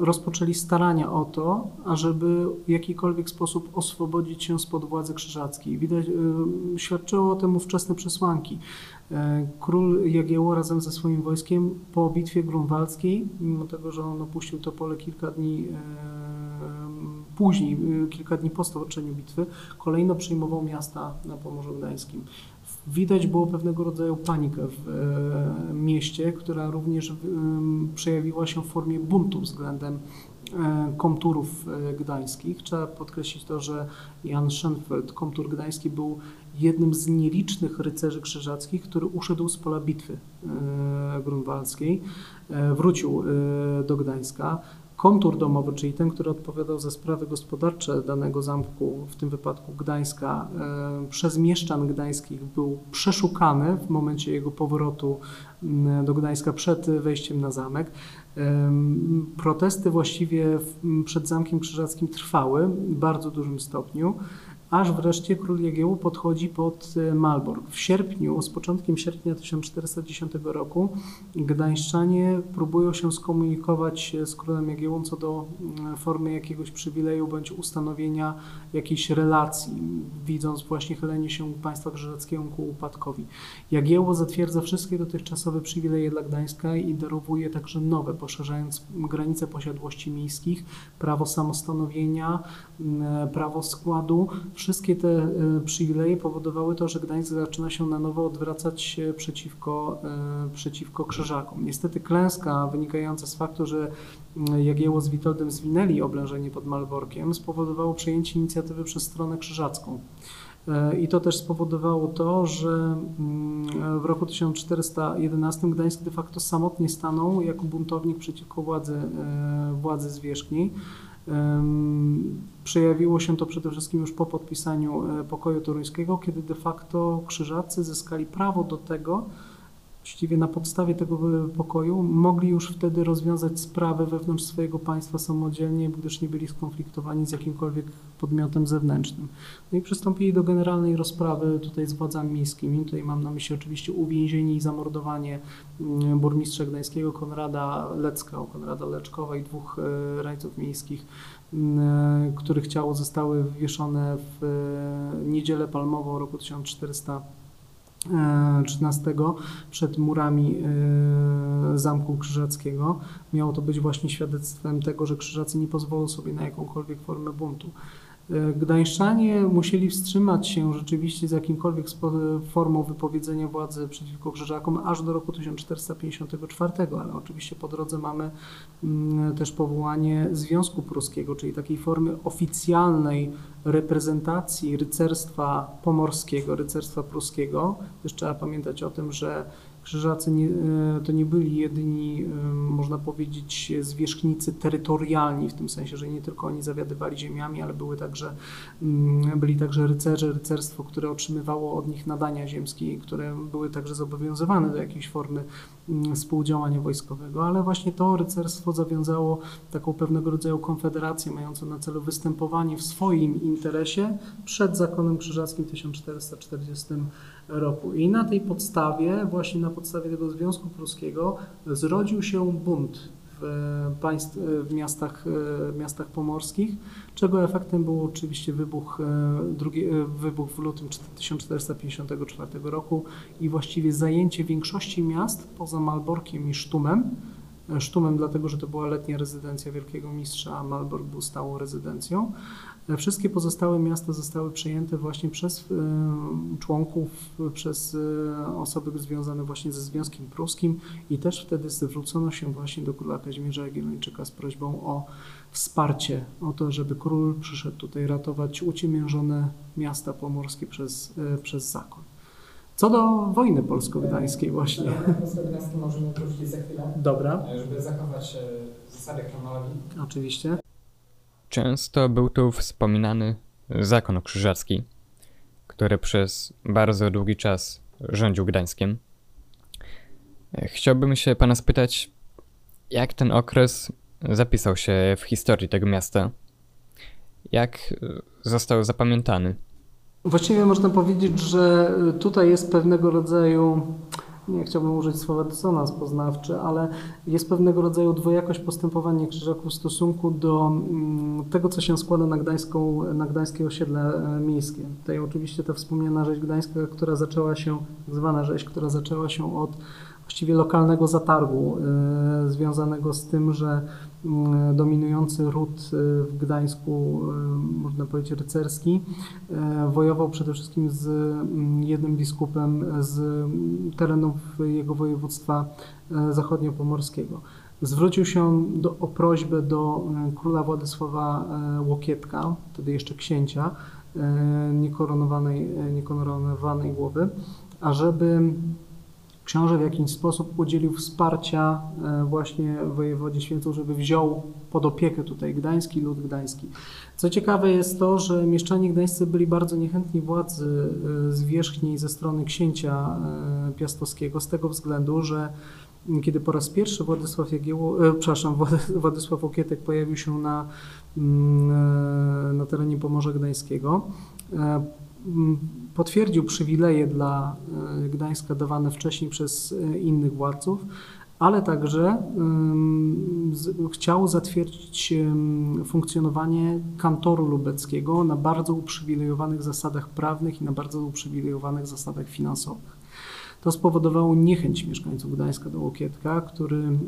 rozpoczęli starania o to, ażeby w jakikolwiek sposób oswobodzić się spod władzy krzyżackiej. Widać, świadczyło o tym ówczesne przesłanki. Król Jagiełło razem ze swoim wojskiem po bitwie grunwaldzkiej, mimo tego, że on opuścił to pole kilka dni później, kilka dni po stowarzyszeniu bitwy, kolejno przejmował miasta na Pomorzu Gdańskim. Widać było pewnego rodzaju panikę w e, mieście, która również przejawiła się w formie buntu względem e, komturów e, gdańskich. Trzeba podkreślić to, że Jan Schenfeld, komtur gdański, był jednym z nielicznych rycerzy krzyżackich, który uszedł z pola bitwy grunwaldzkiej, wrócił do Gdańska. Kontur domowy, czyli ten, który odpowiadał za sprawy gospodarcze danego zamku, w tym wypadku Gdańska, e, przez mieszczan gdańskich był przeszukany w momencie jego powrotu do Gdańska przed wejściem na zamek. Protesty właściwie przed Zamkiem Krzyżackim trwały w bardzo dużym stopniu aż wreszcie król Jagiełło podchodzi pod e, Malbork. W sierpniu, z początkiem sierpnia 1410 roku gdańszczanie próbują się skomunikować z królem Jagiełłą co do mm, formy jakiegoś przywileju bądź ustanowienia jakiejś relacji, widząc właśnie chylenie się państwa krzyżackiego ku upadkowi. Jagiełło zatwierdza wszystkie dotychczasowe przywileje dla Gdańska i darowuje także nowe, poszerzając granice posiadłości miejskich, prawo samostanowienia, prawo składu, wszystkie te e, przywileje powodowały to, że Gdańsk zaczyna się na nowo odwracać przeciwko, e, przeciwko Krzyżakom. Niestety klęska wynikająca z faktu, że Jagiełło z Witoldem zwinęli oblężenie pod Malborkiem spowodowało przejęcie inicjatywy przez stronę krzyżacką. E, I to też spowodowało to, że w roku 1411 Gdańsk de facto samotnie stanął jako buntownik przeciwko władzy, władzy zwierzchniej. Przejawiło się to przede wszystkim już po podpisaniu e, pokoju toruńskiego, kiedy de facto krzyżacy zyskali prawo do tego, właściwie na podstawie tego pokoju mogli już wtedy rozwiązać sprawę wewnątrz swojego państwa samodzielnie, gdyż nie byli skonfliktowani z jakimkolwiek podmiotem zewnętrznym. No i przystąpili do generalnej rozprawy tutaj z władzami miejskimi. Tutaj mam na myśli oczywiście uwięzienie i zamordowanie mm, burmistrza gdańskiego Konrada Lecka, Konrada Leczkowa i dwóch e, rajców miejskich, mm, których ciało zostały wywieszone w e, niedzielę palmową roku 1400 13 przed murami e, Zamku Krzyżackiego. Miało to być właśnie świadectwem tego, że Krzyżacy nie pozwolą sobie na jakąkolwiek formę buntu. Gdańszczanie musieli wstrzymać się rzeczywiście z jakimkolwiek formą wypowiedzenia władzy przeciwko Krzyżakom aż do roku 1454, ale oczywiście po drodze mamy mm, też powołanie Związku Pruskiego, czyli takiej formy oficjalnej reprezentacji rycerstwa pomorskiego, rycerstwa pruskiego. Też trzeba pamiętać o tym, że Krzyżacy nie, e, to nie byli jedyni, e, można powiedzieć, zwierzchnicy terytorialni, w tym sensie, że nie tylko oni zawiadywali ziemiami, ale były także, mm, byli także rycerze, rycerstwo, które otrzymywało od nich nadania ziemskie, które były także zobowiązywane do jakiejś formy mm, współdziałania wojskowego, ale właśnie to rycerstwo zawiązało taką pewnego rodzaju konfederację mającą na celu występowanie w swoim interesie przed zakonem krzyżackim w 1440 roku. I na tej podstawie, właśnie na podstawie tego Związku Pruskiego, zrodził się bunt w, państw, w miastach, w miastach pomorskich, czego efektem był oczywiście wybuch, drugi, wybuch w lutym 1454 roku i właściwie zajęcie większości miast poza Malborkiem i Sztumem. Sztumem dlatego, że to była letnia rezydencja Wielkiego Mistrza, a Malbork był stałą rezydencją. Wszystkie pozostałe miasta zostały przejęte właśnie przez e, członków, przez e, osoby związane właśnie ze Związkiem Pruskim i też wtedy zwrócono się właśnie do króla Kazimierza Jagiellończyka z prośbą o wsparcie, o to, żeby król przyszedł tutaj ratować uciemiężone miasta pomorskie przez, e, przez zakon. Co do wojny polsko-gdańskiej właśnie. Polsko-gdańskiej możemy wrócić za chwilę. Dobra. Żeby zachować zasady chronologii. Oczywiście. Często był tu wspominany zakon krzyżacki, który przez bardzo długi czas rządził Gdańskiem. Chciałbym się pana spytać, jak ten okres zapisał się w historii tego miasta? Jak został zapamiętany? Właściwie można powiedzieć, że tutaj jest pewnego rodzaju nie chciałbym użyć słowa dysonans poznawczy, ale jest pewnego rodzaju dwojakość postępowania Krzyżaków w stosunku do mm, tego, co się składa na, gdańską, na gdańskie osiedle e, miejskie. Tutaj oczywiście ta wspomniana rzeź gdańska, która zaczęła się, tak zwana rzeź, która zaczęła się od właściwie lokalnego zatargu y, związanego z tym, że dominujący ród y, w Gdańsku, można powiedzieć rycerski, wojował przede wszystkim z mm, jednym biskupem z terenów jego województwa zachodniopomorskiego. Zwrócił się do, o prośbę do króla Władysława Łokietka, wtedy jeszcze księcia, niekoronowanej, niekoronowanej głowy, ażeby książę w jakiś sposób udzielił wsparcia e, właśnie wojewodzie Święców, żeby wziął pod opiekę tutaj gdański lud gdański. Co ciekawe jest to, że mieszczanie gdańscy byli bardzo niechętni władzy e, zwierzchniej ze strony księcia e, piastowskiego z tego względu, że kiedy po raz pierwszy Władysław Jagieło, e, przepraszam, Władysław Okietek pojawił się na, mm, na terenie Pomorza Gdańskiego, potwierdził przywileje dla e, Gdańska dawane wcześniej przez e, innych władców, ale także chciał zatwierdzić funkcjonowanie kantoru lubeckiego na bardzo uprzywilejowanych zasadach prawnych i na bardzo uprzywilejowanych zasadach finansowych. To spowodowało niechęć mieszkańców Gdańska do Łokietka, który,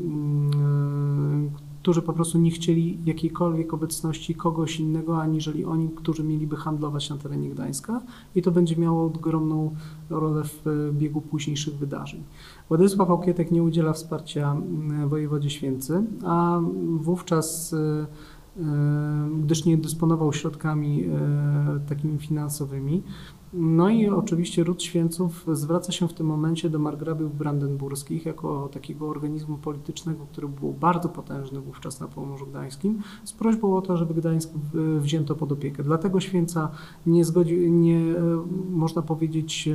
którzy po prostu nie chcieli jakiejkolwiek obecności kogoś innego, aniżeli oni, którzy mieliby handlować na terenie Gdańska i to będzie miało ogromną rolę w biegu późniejszych wydarzeń. Władysław Okietek nie udziela wsparcia mm, wojewodzie Święcy, a wówczas e, e, gdyż nie dysponował środkami e, takimi finansowymi, no i oczywiście ród Święców zwraca się w tym momencie do margrabiów brandenburskich jako takiego organizmu politycznego, który był bardzo potężny wówczas na Pomorzu Gdańskim, z prośbą o to, żeby Gdańsk wzięto pod opiekę. Dlatego Święca nie zgodził, nie, można powiedzieć,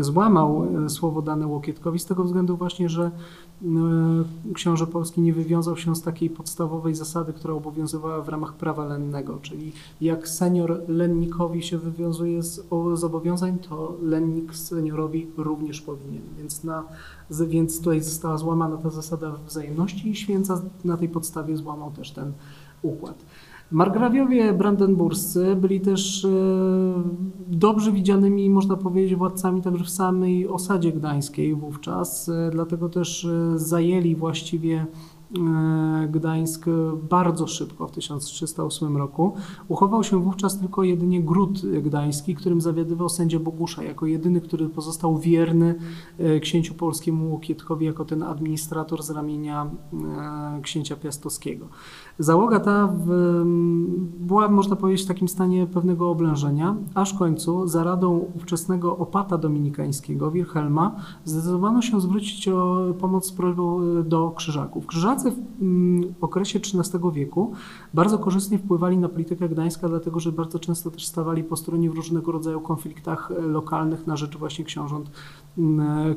złamał e, słowo dane Łokietkowi z tego względu właśnie, że książę polski nie wywiązał się z takiej podstawowej zasady, która obowiązywała w ramach prawa lennego, czyli jak senior lennikowi się wywiązuje z zobowiązań, to lennik seniorowi również powinien. Więc, na, więc tutaj została złamana ta zasada wzajemności i święca na tej podstawie złamał też ten układ. Margrawiowie brandenburscy byli też e, dobrze widzianymi, można powiedzieć, władcami także w samej osadzie gdańskiej wówczas, e, dlatego też e, zajęli właściwie Gdańsk bardzo szybko w 1308 roku. Uchował się wówczas tylko jedynie Gród Gdański, którym zawiadywał sędzia Bogusza, jako jedyny, który pozostał wierny księciu polskiemu Łokietkowi, jako ten administrator z ramienia księcia piastowskiego. Załoga ta w, była, można powiedzieć, w takim stanie pewnego oblężenia, aż w końcu za radą ówczesnego opata dominikańskiego, Wilhelma, zdecydowano się zwrócić o pomoc z prośbą do krzyżaków. Krzyżacy w mm, okresie XIII wieku bardzo korzystnie wpływali na politykę Gdańska, dlatego że bardzo często też stawali po stronie w różnego rodzaju konfliktach lokalnych na rzecz właśnie książąt, mm,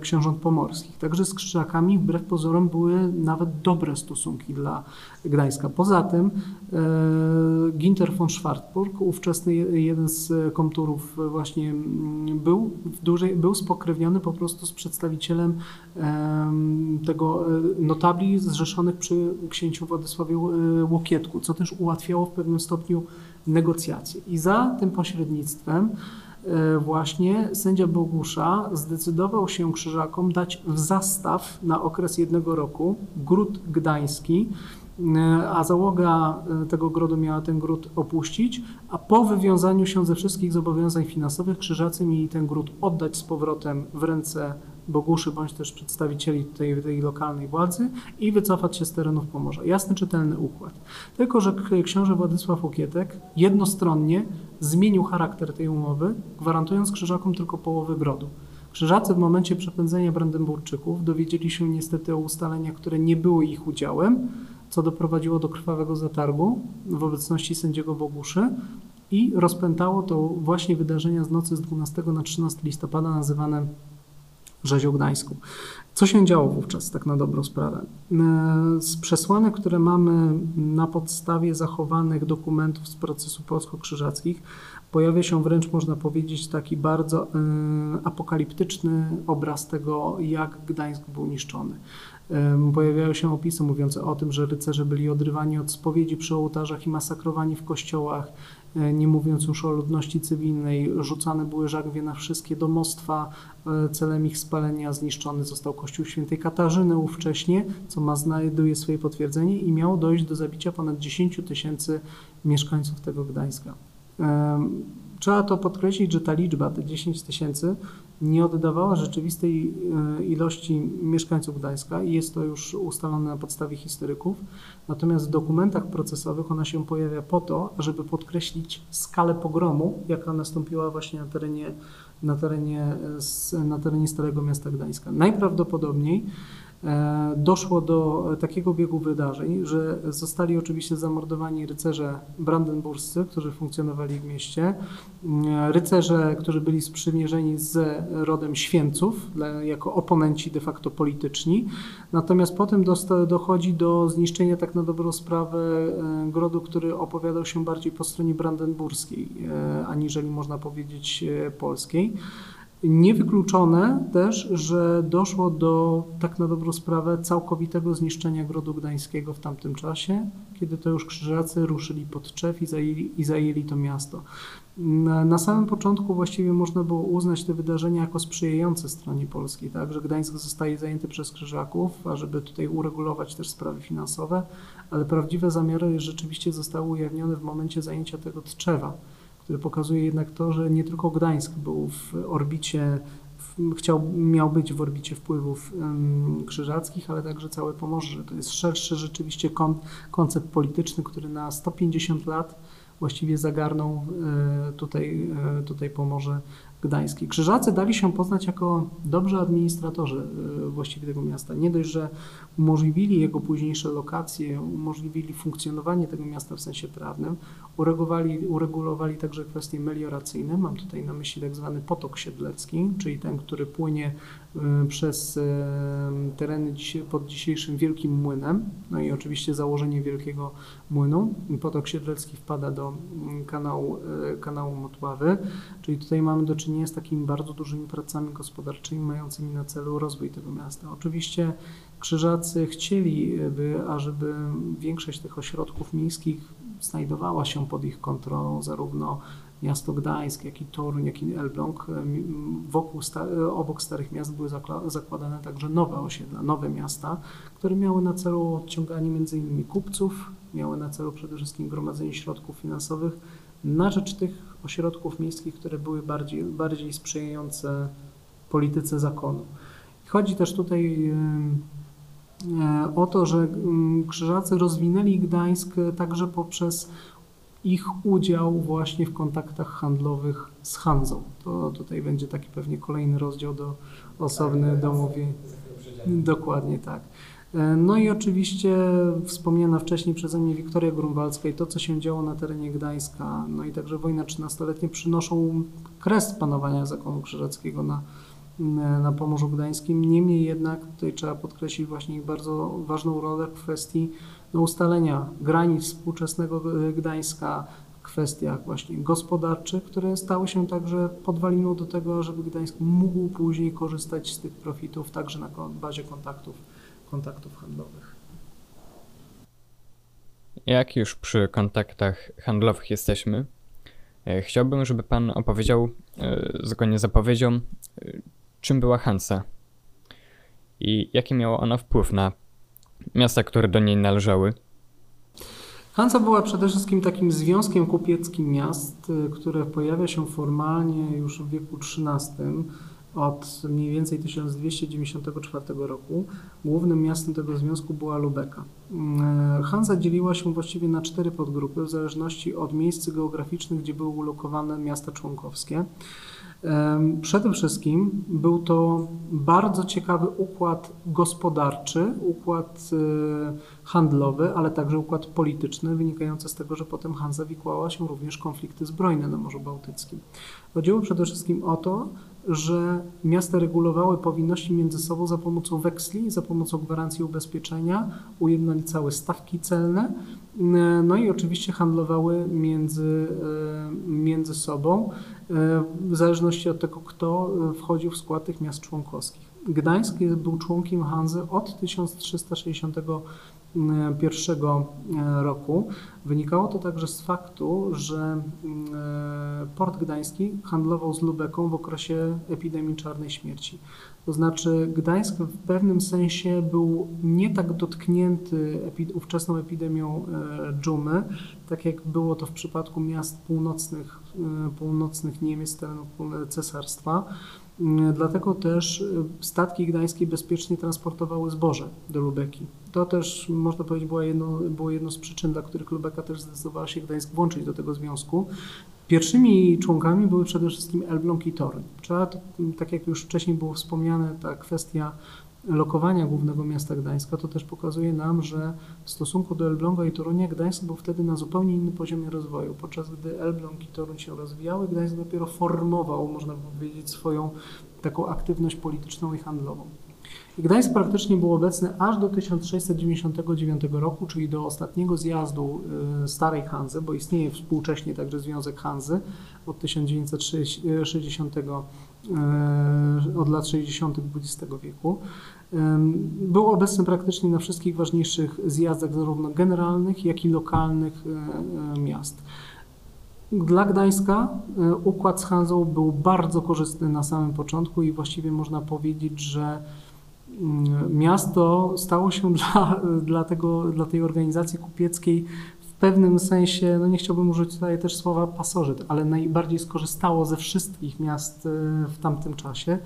książąt pomorskich. Także z krzyżakami wbrew pozorom były nawet dobre stosunki dla Gdańska. Poza tym e, Ginter von Schwartburg, ówczesny jeden z komturów właśnie mm, był, dużej, był spokrewniony po prostu z przedstawicielem tego e, notabli zrzeszonych przy księciu Władysławie e, Łokietku, co też ułatwiało w pewnym stopniu negocjacje. I za tym pośrednictwem właśnie sędzia Bogusza zdecydował się krzyżakom dać w zastaw na okres jednego roku gród gdański, E, a załoga e, tego grodu miała ten gród opuścić, a po wywiązaniu się ze wszystkich zobowiązań finansowych krzyżacy mieli ten gród oddać z powrotem w ręce Boguszy bądź też przedstawicieli tej, tej lokalnej władzy i wycofać się z terenów Pomorza. Jasny, czytelny układ. Tylko, że książę Władysław Łokietek jednostronnie zmienił charakter tej umowy, gwarantując krzyżakom tylko połowę grodu. Krzyżacy w momencie przepędzenia Brandenburczyków dowiedzieli się niestety o ustaleniach, które nie były ich udziałem, co doprowadziło do krwawego zatargu w obecności sędziego Boguszy i rozpętało to właśnie wydarzenia z nocy z 12 na 13 listopada nazywane rzezią gdańską. Co się działo wówczas, tak na dobrą sprawę? E, z przesłanek, które mamy na podstawie zachowanych dokumentów z procesu polsko-krzyżackich, pojawia się wręcz, można powiedzieć, taki bardzo apokaliptyczny obraz tego, jak Gdańsk był niszczony. Pojawiają się opisy mówiące o tym, że rycerze byli odrywani od spowiedzi przy ołtarzach i masakrowani w kościołach, e, nie mówiąc już o ludności cywilnej. Rzucane były żagwie na wszystkie domostwa e, celem ich spalenia. Zniszczony został kościół świętej Katarzyny ówcześnie, co ma znajduje swoje potwierdzenie i miało dojść do zabicia ponad 10 tysięcy mieszkańców tego Gdańska. Trzeba to podkreślić, że ta liczba, te 10 tysięcy, nie oddawała rzeczywistej e, ilości mieszkańców Gdańska i jest to już ustalone na podstawie historyków. Natomiast w dokumentach procesowych ona się pojawia po to, żeby podkreślić skalę pogromu, jaka nastąpiła właśnie na terenie, na terenie, na terenie Starego Miasta Gdańska. Najprawdopodobniej E, doszło do takiego biegu wydarzeń, że zostali oczywiście zamordowani rycerze brandenburscy, którzy funkcjonowali w mieście, e, rycerze, którzy byli sprzymierzeni z rodem Święców, jako oponenci de facto polityczni. Natomiast potem dochodzi do zniszczenia tak na dobrą sprawę e, grodu, który opowiadał się bardziej po stronie brandenburskiej, aniżeli można powiedzieć polskiej. Niewykluczone też, że doszło do, tak na dobrą sprawę, całkowitego zniszczenia Grodu Gdańskiego w tamtym czasie, kiedy to już krzyżacy ruszyli pod Czew i zajęli, i zajęli to miasto. Na, samym początku właściwie można było uznać te wydarzenia jako sprzyjające stronie polskiej, tak, że Gdańsk zostaje zajęty przez krzyżaków, ażeby tutaj uregulować też sprawy finansowe, ale prawdziwe zamiary rzeczywiście zostały ujawnione w momencie zajęcia tego Tczewa który pokazuje jednak to, że nie tylko Gdańsk był w orbicie, chciał, miał być w orbicie wpływów krzyżackich, ale także całe Pomorze, że to jest szerszy rzeczywiście kon, koncept polityczny, który na 150 lat właściwie zagarnął e, tutaj, e, tutaj Pomorze Gdańskiej. Krzyżacy dali się poznać jako dobrzy administratorzy e, właściwie tego miasta. Nie dość, że umożliwili jego późniejsze lokacje, umożliwili funkcjonowanie tego miasta w sensie prawnym, uregulowali, uregulowali także kwestie melioracyjne. Mam tutaj na myśli tak zwany potok siedlecki, czyli ten, który płynie e, przez e, tereny pod dzisiejszym Wielkim Młynem. No i oczywiście założenie Wielkiego Młynu. Potok siedlecki wpada do mm, kanału, kanału Motławy, czyli tutaj mamy do czynienia z takimi bardzo dużymi pracami gospodarczymi mającymi na celu rozwój tego miasta. Oczywiście krzyżacy chcieliby, ażeby większość tych ośrodków miejskich znajdowała się pod ich kontrolą, zarówno miasto Gdańsk, jak i Toruń, jak i Elbląg. Wokół, obok starych miast były zakładane także nowe osiedla, nowe miasta, które miały na celu odciąganie m.in. kupców, miały na celu przede wszystkim gromadzenie środków finansowych na rzecz tych ośrodków miejskich, które były bardziej, bardziej sprzyjające polityce zakonu. Chodzi też tutaj o to, że mm, Krzyżacy rozwinęli Gdańsk także poprzez ich udział właśnie w kontaktach handlowych z Hanzą. To tutaj będzie taki pewnie kolejny rozdział do osobny domowie. Dokładnie tak. E, no i oczywiście wspomniana wcześniej przeze mnie Wiktoria Grunwaldzka i to, co się działo na terenie Gdańska, no i także wojna 13-letnia przynoszą kres panowania zakonu krzyżackiego na, na Pomorzu Gdańskim. Niemniej jednak tutaj trzeba podkreślić właśnie bardzo ważną rolę w kwestii no, ustalenia granic współczesnego Gdańska, w kwestiach właśnie gospodarczych, które stały się także podwaliną do tego, żeby Gdańsk mógł później korzystać z tych profitów także na bazie kontaktów kontaktów handlowych. Jak już przy kontaktach handlowych jesteśmy, e, chciałbym, żeby Pan opowiedział, e, zgodnie z zapowiedzią, e, czym była Hansa i jaki miała ona wpływ na miasta, które do niej należały. Hansa była przede wszystkim takim związkiem kupieckim miast, które pojawia się formalnie już w wieku XIII od mniej więcej 1294 roku. Głównym miastem tego związku była Lubeka. Mm, Hansa dzieliła się właściwie na cztery podgrupy w zależności od miejsc geograficznych, gdzie były ulokowane miasta członkowskie. Przede wszystkim był to bardzo ciekawy układ gospodarczy, układ e, handlowy, ale także układ polityczny, wynikający z tego, że potem Hanza wikłała się również konflikty zbrojne na Morzu Bałtyckim. Chodziło przede wszystkim o to, że miasta regulowały powinności między sobą za pomocą weksli, za pomocą gwarancji ubezpieczenia, ujednolicały stawki celne, no i oczywiście handlowały między, e, między sobą, e, w zależności od tego, kto wchodził w skład tych miast członkowskich. Gdańsk był członkiem Hanzy od 1360 pierwszego e, roku. Wynikało to także z faktu, że e, port gdański handlował z Lubeką w okresie epidemii czarnej śmierci. To znaczy Gdańsk w pewnym sensie był nie tak dotknięty epi ówczesną epidemią e, dżumy, tak jak było to w przypadku miast północnych, północnych Niemiec, terenów cesarstwa. Dlatego też statki gdańskie bezpiecznie transportowały zboże do Lubeki. To też, można powiedzieć, było jedno, było jedno z przyczyn, dla których Lubeka też zdecydowała się Gdańsk włączyć do tego związku. Pierwszymi członkami były przede wszystkim Elbląg i Toruń. Trzeba, tak jak już wcześniej było wspomniane, ta kwestia lokowania głównego miasta Gdańska, to też pokazuje nam, że w stosunku do Elbląga i Torunia Gdańsk był wtedy na zupełnie innym poziomie rozwoju. Podczas gdy Elbląg i Toruń się rozwijały, Gdańsk dopiero formował, można powiedzieć, swoją taką aktywność polityczną i handlową. Gdańsk praktycznie był obecny aż do 1699 roku, czyli do ostatniego zjazdu y, Starej Hanzy, bo istnieje współcześnie także Związek Hanzy od 1960, y, od lat 60. XX wieku. Był obecny praktycznie na wszystkich ważniejszych zjazdach, zarówno generalnych, jak i lokalnych y, miast. Dla Gdańska układ z Hanzą był bardzo korzystny na samym początku i właściwie można powiedzieć, że miasto stało się dla, dla, tego, dla tej organizacji kupieckiej w pewnym sensie, no nie chciałbym użyć tutaj też słowa pasożyt, ale najbardziej skorzystało ze wszystkich miast e, w tamtym czasie.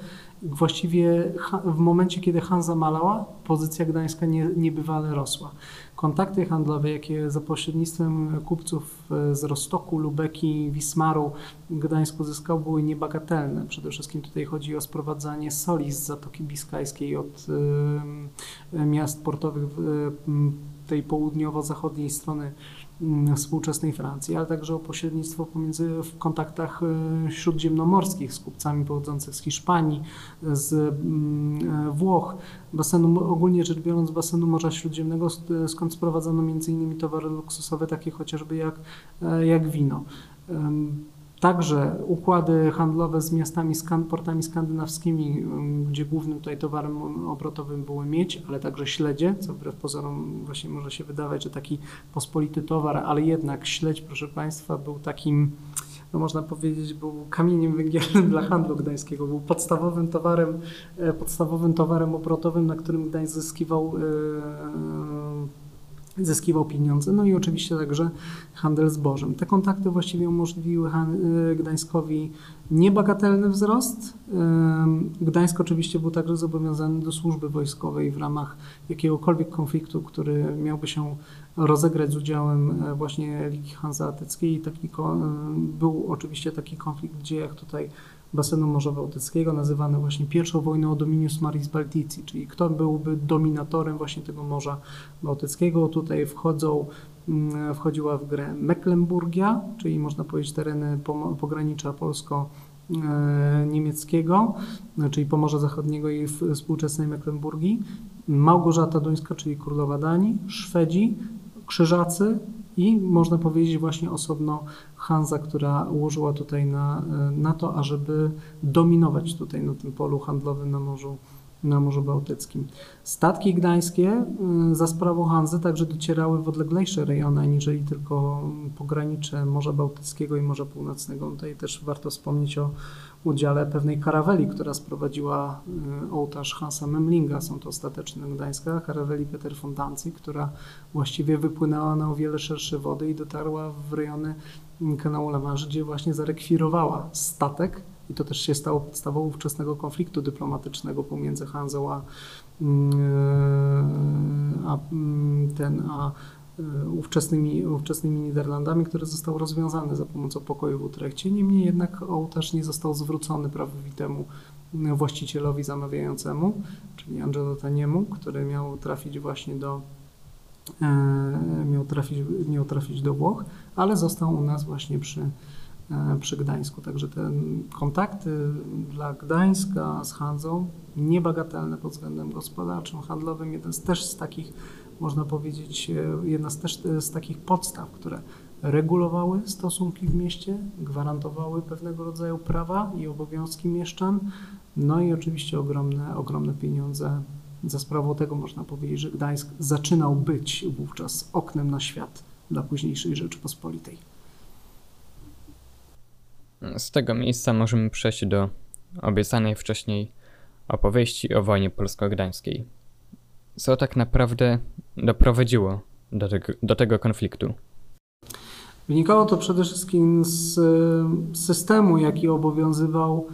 Właściwie w momencie, kiedy Hanza malała, pozycja Gdańska nie, niebywale rosła. Kontakty handlowe, jakie za pośrednictwem kupców e, z Rostoku, Lubeki, Wismaru Gdańsk uzyskał, były niebagatelne. Przede wszystkim tutaj chodzi o sprowadzanie soli z Zatoki Biskajskiej od miast portowych tej południowo-zachodniej strony współczesnej Francji, ale także o pośrednictwo pomiędzy w kontaktach e, śródziemnomorskich z kupcami pochodzących z Hiszpanii, z mm, e, Włoch, basenu, ogólnie rzecz biorąc basenu Morza Śródziemnego, skąd sprowadzano m.in. towary luksusowe, takie chociażby jak, e, jak wino. Także układy handlowe z miastami, portami skandynawskimi, um, gdzie głównym tutaj towarem obrotowym były miedź, ale także śledzie, co wbrew pozorom właśnie może się wydawać, że taki pospolity towar, ale jednak śledź, proszę Państwa, był takim, no można powiedzieć, był kamieniem węgielnym dla handlu gdańskiego, był podstawowym towarem, e, podstawowym towarem obrotowym, na którym Gdańsk zyskiwał yy, zyskiwał pieniądze, no i oczywiście także handel zbożem. Te kontakty właściwie umożliwiły y, Gdańskowi niebagatelny wzrost. Gdańsk oczywiście był także zobowiązany do służby wojskowej w ramach jakiegokolwiek konfliktu, który miałby się rozegrać z udziałem e, właśnie Ligi Hanzeatyckiej. Taki, był oczywiście taki konflikt, gdzie jak tutaj basenu Morza Bałtyckiego, nazywany właśnie pierwszą wojną o Dominius Maris Baltici, czyli kto byłby dominatorem właśnie tego Morza Bałtyckiego. Tutaj wchodzą, mm, wchodziła w grę Mecklenburgia, czyli można powiedzieć tereny pogranicza polsko niemieckiego, czyli Pomorza Zachodniego i współczesnej Mecklenburgii, Małgorzata Duńska, czyli królowa Danii, Szwedzi, Krzyżacy i można powiedzieć właśnie osobno Hanza, która ułożyła tutaj na, na to, ażeby dominować tutaj na tym polu handlowym na Morzu, na Morzu Bałtyckim. Statki gdańskie y, za sprawą Hanzy także docierały w odleglejsze rejony, aniżeli tylko pogranicze Morza Bałtyckiego i Morza Północnego. Tutaj też warto wspomnieć o udziale pewnej karaweli, która sprowadziła y, ołtarz Hansa Memlinga, są to ostateczne gdańska, karaweli Peter Fontancji, która właściwie wypłynęła na o wiele szersze wody i dotarła w rejony kanału La Manche, gdzie właśnie zarekwirowała statek. I to też się stało podstawą ówczesnego konfliktu dyplomatycznego pomiędzy Hanzą a, mm, e, a mm, ten, a ówczesnymi, ówczesnymi Niderlandami, który został rozwiązany za pomocą pokoju w Utrechcie. Niemniej jednak ołtarz nie został zwrócony prawowitemu właścicielowi zamawiającemu, czyli Angelo Taniemu, który miał trafić właśnie do miał trafić, miał trafić do Włoch, ale został u nas właśnie przy, przy Gdańsku. Także te kontakty dla Gdańska z Hanzą niebagatelne pod względem gospodarczym, handlowym, jeden z też z takich, można powiedzieć, jedna z też z takich podstaw, które regulowały stosunki w mieście, gwarantowały pewnego rodzaju prawa i obowiązki mieszczan, no i oczywiście ogromne, ogromne pieniądze. Za sprawą tego można powiedzieć, że Gdańsk zaczynał być wówczas oknem na świat dla późniejszej Rzeczypospolitej. Z tego miejsca możemy przejść do obiecanej wcześniej opowieści o wojnie polsko-gdańskiej. Co tak naprawdę doprowadziło do tego, do tego konfliktu? Wynikało to przede wszystkim z systemu, jaki obowiązywał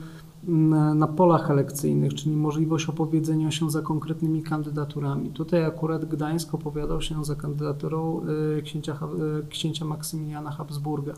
na polach elekcyjnych, czyli możliwość opowiedzenia się za konkretnymi kandydaturami. Tutaj akurat Gdańsk opowiadał się za kandydaturą y, księcia, y, księcia Maksymiliana Habsburga.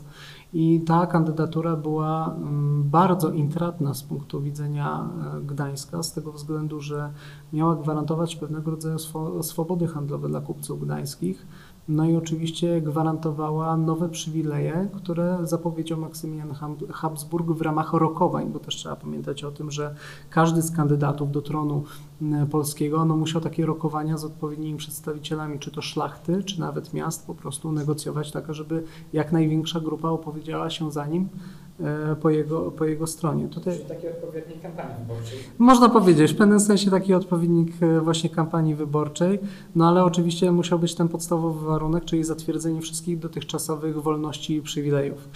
I ta kandydatura była mm, bardzo intratna z punktu widzenia e, Gdańska, z tego względu, że miała gwarantować pewnego rodzaju swobody handlowe dla kupców gdańskich no i oczywiście gwarantowała nowe przywileje, które zapowiedział Maksymilian Habsburg w ramach rokowań, bo też trzeba pamiętać o tym, że każdy z kandydatów do tronu polskiego no, musiał takie rokowania z odpowiednimi przedstawicielami, czy to szlachty, czy nawet miast, po prostu negocjować tak, żeby jak największa grupa opowiedziała się za nim. E, po jego, po jego stronie. Tutaj, Czyli taki odpowiednik kampanii wyborczej. Można powiedzieć, w pewnym sensie taki odpowiednik e, właśnie kampanii wyborczej, no ale oczywiście musiał być ten podstawowy warunek, czyli zatwierdzenie wszystkich dotychczasowych wolności i przywilejów.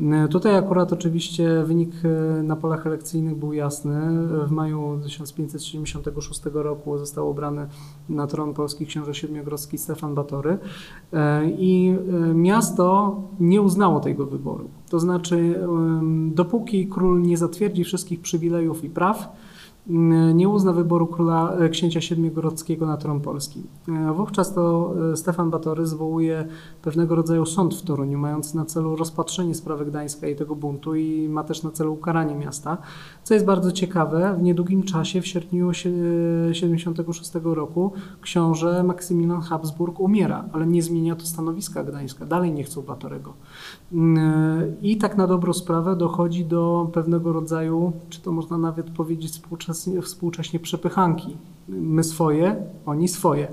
E, tutaj akurat oczywiście wynik e, na polach elekcyjnych był jasny. W maju 1576 roku został obrany na tron polski książę siedmiogrodzki Stefan Batory e, i miasto nie uznało tego wyboru. To znaczy, dopóki król nie zatwierdzi wszystkich przywilejów i praw, nie uzna wyboru króla e, księcia siedmiogrodzkiego na tron polski. E, wówczas to Stefan Batory zwołuje pewnego rodzaju sąd w Toruniu, mający na celu rozpatrzenie sprawy Gdańska i tego buntu i ma też na celu ukaranie miasta. Co jest bardzo ciekawe, w niedługim czasie, w sierpniu 76 roku, książę Maksymilian Habsburg umiera, ale nie zmienia to stanowiska Gdańska. Dalej nie chcą Batorego. I tak na dobrą sprawę dochodzi do pewnego rodzaju, czy to można nawet powiedzieć współcześnie, współcześnie przepychanki. My swoje, oni swoje.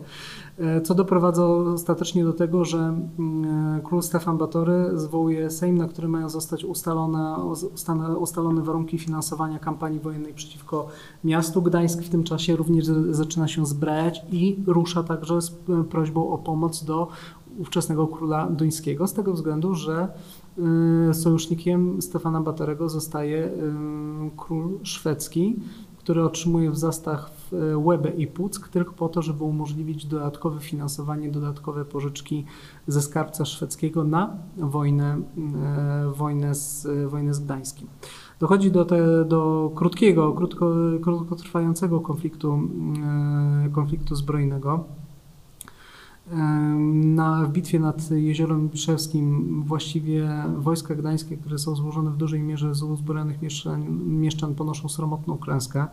E, co doprowadza ostatecznie do tego, że mm, król Stefan Batory zwołuje Sejm, na którym mają zostać ustalone, ustalone warunki finansowania kampanii wojennej przeciwko miastu. Gdańsk w tym czasie również zaczyna się zbrajać i rusza także z prośbą o pomoc do ówczesnego króla duńskiego, z tego względu, że sojusznikiem Stefana Batorego zostaje król szwedzki, który otrzymuje w zastach y, Łebę i Puck tylko po to, żeby umożliwić dodatkowe finansowanie, dodatkowe pożyczki ze skarbca szwedzkiego na wojnę, wojnę, z, wojnę z Gdańskim. Dochodzi do, te, do krótkiego, krótko, krótkotrwającego konfliktu, konfliktu zbrojnego na, w bitwie nad Jeziorem Biszewskim właściwie wojska gdańskie, które są złożone w dużej mierze z uzbrojonych mieszczan, mieszczan ponoszą sromotną klęskę.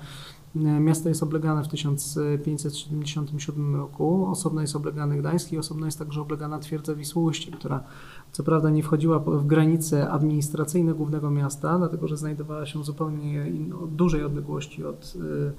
Miasto jest oblegane w 1577 roku, osobno jest oblegany Gdańsk i osobno jest także oblegana twierdza Wisłości, która co prawda nie wchodziła w granice administracyjne głównego miasta, dlatego że znajdowała się zupełnie dużej odległości od y,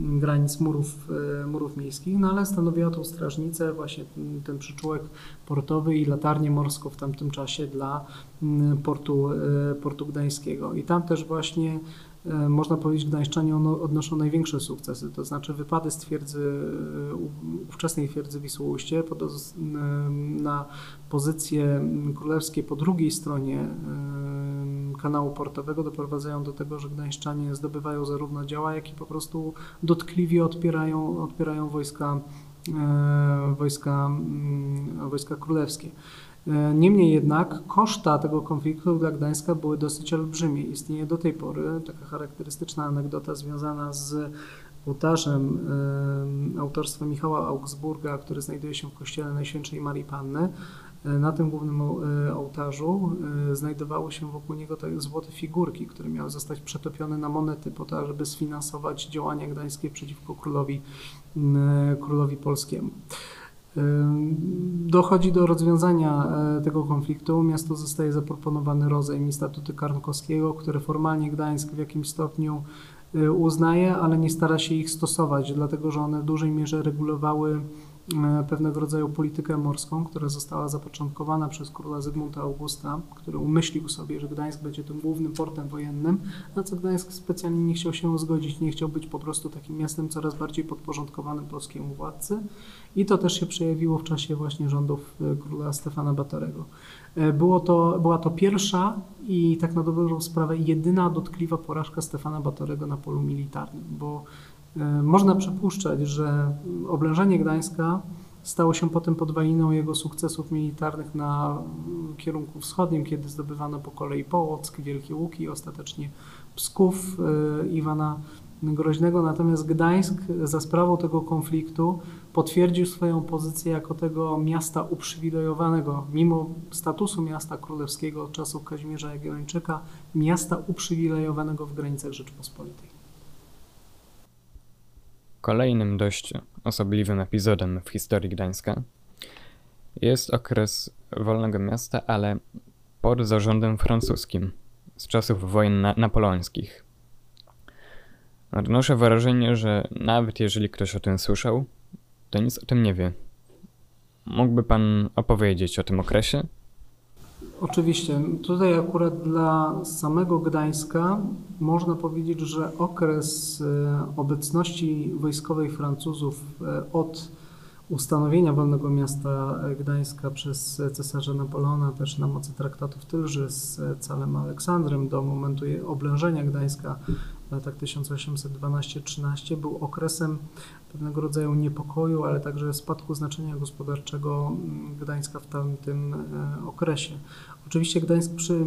granic murów, y, murów miejskich, no ale stanowiła tą strażnicę, właśnie ten, przyczółek portowy i latarnię morską w tamtym czasie dla mm, portu, y, portu gdańskiego. I tam też właśnie E, można powiedzieć, Gdańszczanie odnoszą największe sukcesy, to znaczy wypady z twierdzy, e, ówczesnej twierdzy Wisłoujście na pozycje królewskie po drugiej stronie e, kanału portowego doprowadzają do tego, że Gdańszczanie zdobywają zarówno działa, jak i po prostu dotkliwie odpierają, odpierają wojska, wojska, wojska królewskie. E, niemniej jednak koszta tego konfliktu dla Gdańska były dosyć olbrzymie. Istnieje do tej pory taka charakterystyczna anegdota związana z ołtarzem e, autorstwa Michała Augsburga, który znajduje się w kościele Najświętszej Marii Panny. E, na tym głównym ołtarzu znajdowały się wokół niego te złote figurki, które miały zostać przetopione na monety po to, żeby sfinansować działania gdańskie przeciwko królowi, królowi polskiemu. Dochodzi do rozwiązania tego konfliktu. Miasto zostaje zaproponowany rozejm i statuty Karnkowskiego, które formalnie Gdańsk w jakimś stopniu uznaje, ale nie stara się ich stosować, dlatego że one w dużej mierze regulowały E, pewnego rodzaju politykę morską, która została zapoczątkowana przez króla Zygmunta Augusta, który umyślił sobie, że Gdańsk będzie tym głównym portem wojennym, na co Gdańsk specjalnie nie chciał się zgodzić, nie chciał być po prostu takim miastem coraz bardziej podporządkowanym polskiemu władcy i to też się przejawiło w czasie właśnie rządów e, króla Stefana Batorego. E, było to, była to pierwsza i tak na dobrą sprawę jedyna dotkliwa porażka Stefana Batorego na polu militarnym, bo E, można przypuszczać, że oblężenie Gdańska stało się potem podwaliną jego sukcesów militarnych na kierunku wschodnim, kiedy zdobywano po kolei Połock, Wielkie Łuki ostatecznie Psków e, Iwana Groźnego. Natomiast Gdańsk za sprawą tego konfliktu potwierdził swoją pozycję jako tego miasta uprzywilejowanego, mimo statusu miasta królewskiego od czasów Kazimierza Jagiellończyka, miasta uprzywilejowanego w granicach Rzeczypospolitej. Kolejnym dość osobliwym epizodem w historii Gdańska jest okres wolnego miasta, ale pod zarządem francuskim z czasów wojen na napoleońskich. Odnoszę wrażenie, że nawet jeżeli ktoś o tym słyszał, to nic o tym nie wie. Mógłby pan opowiedzieć o tym okresie? Oczywiście. Tutaj akurat dla samego Gdańska można powiedzieć, że okres e, obecności wojskowej Francuzów e, od ustanowienia wolnego miasta Gdańska przez cesarza Napoleona, też na mocy traktatu w Tylży z Calem Aleksandrem do momentu oblężenia Gdańska w latach 1812-13 był okresem pewnego rodzaju niepokoju, ale także spadku znaczenia gospodarczego Gdańska w tamtym e, okresie. Oczywiście Gdańsk e,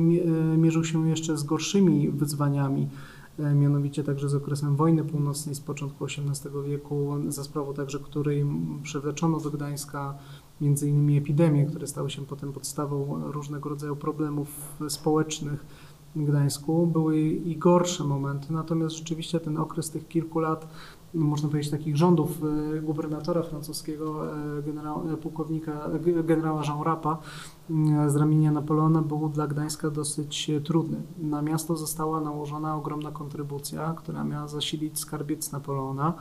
mierzył się jeszcze z gorszymi wyzwaniami, e, mianowicie także z okresem wojny północnej z początku XVIII wieku, za sprawą także której przywleczono do Gdańska między innymi epidemie, które stały się potem podstawą różnego rodzaju problemów społecznych w Gdańsku. Były i gorsze momenty, natomiast rzeczywiście ten okres tych kilku lat no, można powiedzieć, takich rządów e, gubernatora francuskiego, generał, pułkownika, generała Jean Rapa, z ramienia Napoleona był dla Gdańska dosyć e, trudny. Na miasto została nałożona ogromna kontrybucja, która miała zasilić skarbiec Napoleona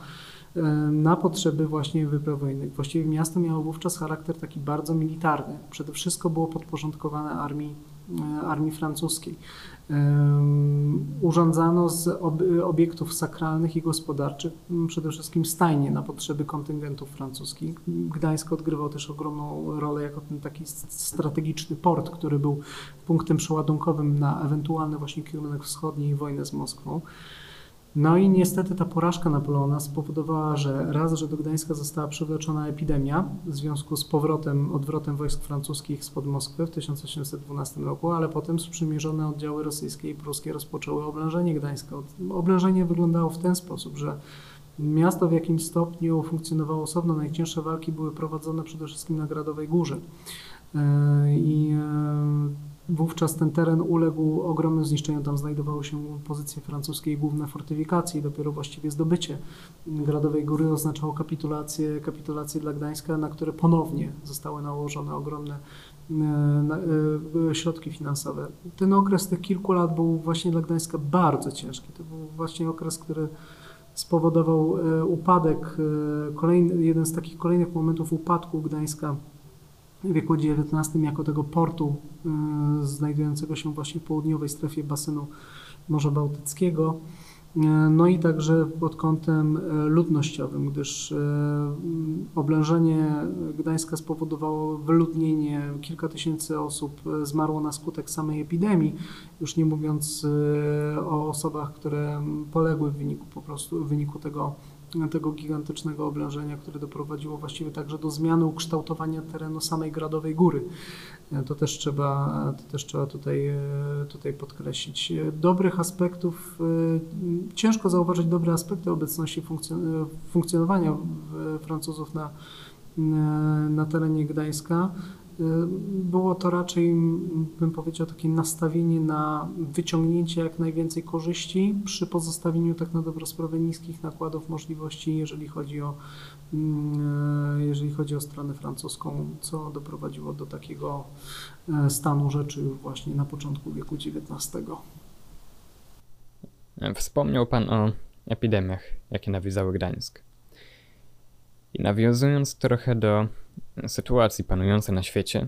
e, na potrzeby właśnie wypraw wojennych. Właściwie miasto miało wówczas charakter taki bardzo militarny. Przede wszystkim było podporządkowane armii, e, armii francuskiej. Urządzano z obiektów sakralnych i gospodarczych przede wszystkim stajnie na potrzeby kontyngentów francuskich. Gdańsk odgrywał też ogromną rolę jako ten taki strategiczny port, który był punktem przeładunkowym na ewentualny właśnie kierunek wschodni i wojnę z Moskwą. No i niestety ta porażka Napoleona spowodowała, że raz, że do Gdańska została przywleczona epidemia w związku z powrotem, odwrotem wojsk francuskich spod Moskwy w 1812 roku, ale potem sprzymierzone oddziały rosyjskie i pruskie rozpoczęły oblężenie Gdańska. Oblężenie wyglądało w ten sposób, że miasto w jakimś stopniu funkcjonowało osobno. Najcięższe walki były prowadzone przede wszystkim na Gradowej Górze. E, I e, Wówczas ten teren uległ ogromnym zniszczeniom. Tam znajdowały się pozycje francuskie i główne fortyfikacje dopiero właściwie zdobycie Gradowej Góry oznaczało kapitulację, kapitulację dla Gdańska, na które ponownie zostały nałożone ogromne e, e, środki finansowe. Ten okres tych kilku lat był właśnie dla Gdańska bardzo ciężki. To był właśnie okres, który spowodował e, upadek, kolejny, jeden z takich kolejnych momentów upadku Gdańska wieku XIX jako tego portu y, znajdującego się właśnie w południowej strefie basenu Morza Bałtyckiego. Y, no i także pod kątem y, ludnościowym, gdyż oblężenie Gdańska spowodowało wyludnienie, kilka tysięcy osób zmarło na skutek samej epidemii, już nie mówiąc o osobach, które poległy w wyniku po prostu w wyniku tego tego gigantycznego oblężenia, które doprowadziło właściwie także do zmiany ukształtowania terenu samej Gradowej Góry. E, to też trzeba, to też trzeba tutaj, e, tutaj podkreślić. E, dobrych aspektów, ciężko zauważyć dobre aspekty obecności funkcjonowania Francuzów na, na terenie Gdańska. Było to raczej, bym powiedział, takie nastawienie na wyciągnięcie jak najwięcej korzyści przy pozostawieniu tak na dobrą sprawę niskich nakładów możliwości, jeżeli chodzi o, jeżeli chodzi o stronę francuską, co doprowadziło do takiego stanu rzeczy już właśnie na początku wieku XIX. Wspomniał Pan o epidemiach, jakie nawiedzały Gdańsk. I nawiązując trochę do sytuacji panującej na świecie,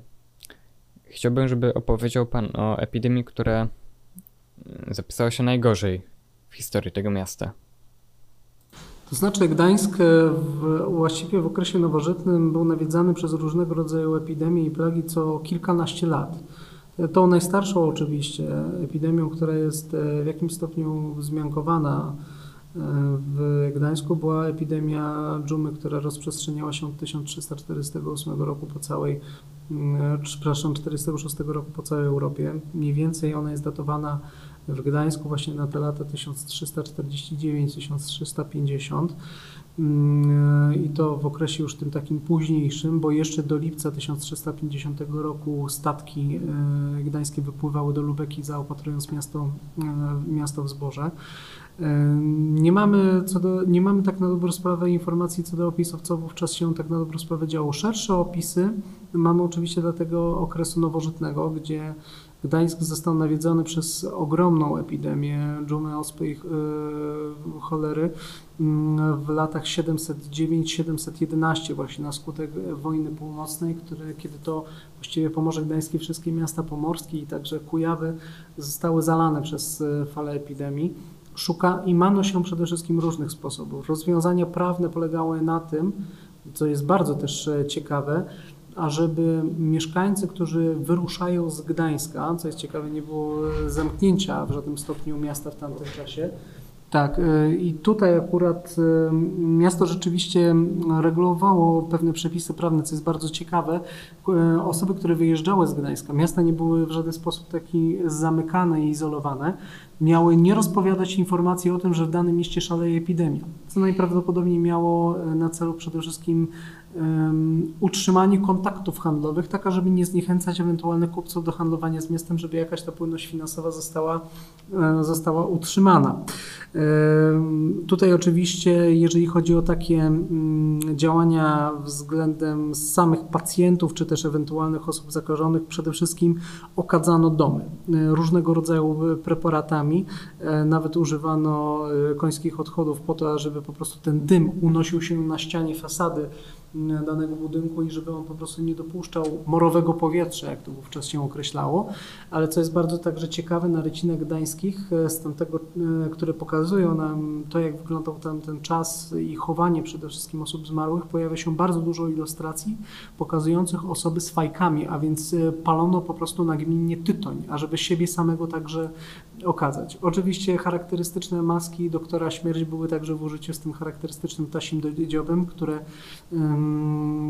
chciałbym, żeby opowiedział Pan o epidemii, która zapisała się najgorzej w historii tego miasta. To znaczy Gdańsk w, właściwie w okresie nowożytnym był nawiedzany przez różnego rodzaju epidemie i plagi co kilkanaście lat. Tą najstarszą oczywiście epidemią, która jest w jakimś stopniu wzmiankowana w Gdańsku była epidemia dżumy, która rozprzestrzeniała się od 1348 roku po całej, mm, przepraszam, 46 roku po całej Europie. Mniej więcej ona jest datowana w Gdańsku właśnie na te lata 1349-1350 mm, i to w okresie już tym takim późniejszym, bo jeszcze do lipca 1350 roku statki e, gdańskie wypływały do Lubeki zaopatrując miasto, e, miasto w zboże. Nie mamy, co do, nie mamy tak na dobrą sprawę informacji co do opisów, co wówczas się tak na dobrą sprawę działo. Szersze opisy mamy oczywiście dla tego okresu nowożytnego, gdzie Gdańsk został nawiedzony przez ogromną epidemię dżumy ospy i yy, cholery mm, w latach 709-711 właśnie na skutek wojny północnej, które, kiedy to właściwie Pomorze Gdańskie, wszystkie miasta pomorskie i także Kujawy zostały zalane przez e, falę epidemii szuka i mano się przede wszystkim różnych sposobów. Rozwiązania prawne polegały na tym, co jest bardzo też e, ciekawe, ażeby mieszkańcy, którzy wyruszają z Gdańska, co jest ciekawe, nie było e, zamknięcia w żadnym stopniu miasta w tamtym czasie, tak, y, i tutaj akurat y, miasto rzeczywiście regulowało pewne przepisy prawne, co jest bardzo ciekawe. Y, osoby, które wyjeżdżały z Gdańska, miasta nie były w żaden sposób taki zamykane i izolowane, miały nie rozpowiadać informacji o tym, że w danym mieście szaleje epidemia, co najprawdopodobniej miało na celu przede wszystkim utrzymanie kontaktów handlowych, tak żeby nie zniechęcać ewentualnych kupców do handlowania z miastem, żeby jakaś ta płynność finansowa została, e, została utrzymana. Tutaj oczywiście, jeżeli chodzi o takie mm, działania względem samych pacjentów, czy też ewentualnych osób zakażonych, przede wszystkim okadzano domy e, różnego rodzaju preparatami. E, nawet używano końskich odchodów po to, żeby po prostu ten dym unosił się na ścianie fasady danego budynku i żeby on po prostu nie dopuszczał morowego powietrza, jak to wówczas się określało. Ale co jest bardzo także ciekawe, na rycinach gdańskich, e, z tamtego, e, które pokazują nam to, jak wyglądał tam ten czas i chowanie przede wszystkim osób zmarłych, pojawia się bardzo dużo ilustracji pokazujących osoby z fajkami, a więc e, palono po prostu nagminnie tytoń, ażeby siebie samego także okazać. Oczywiście charakterystyczne maski doktora śmierć były także w użyciu z tym charakterystycznym tasim dziobem, które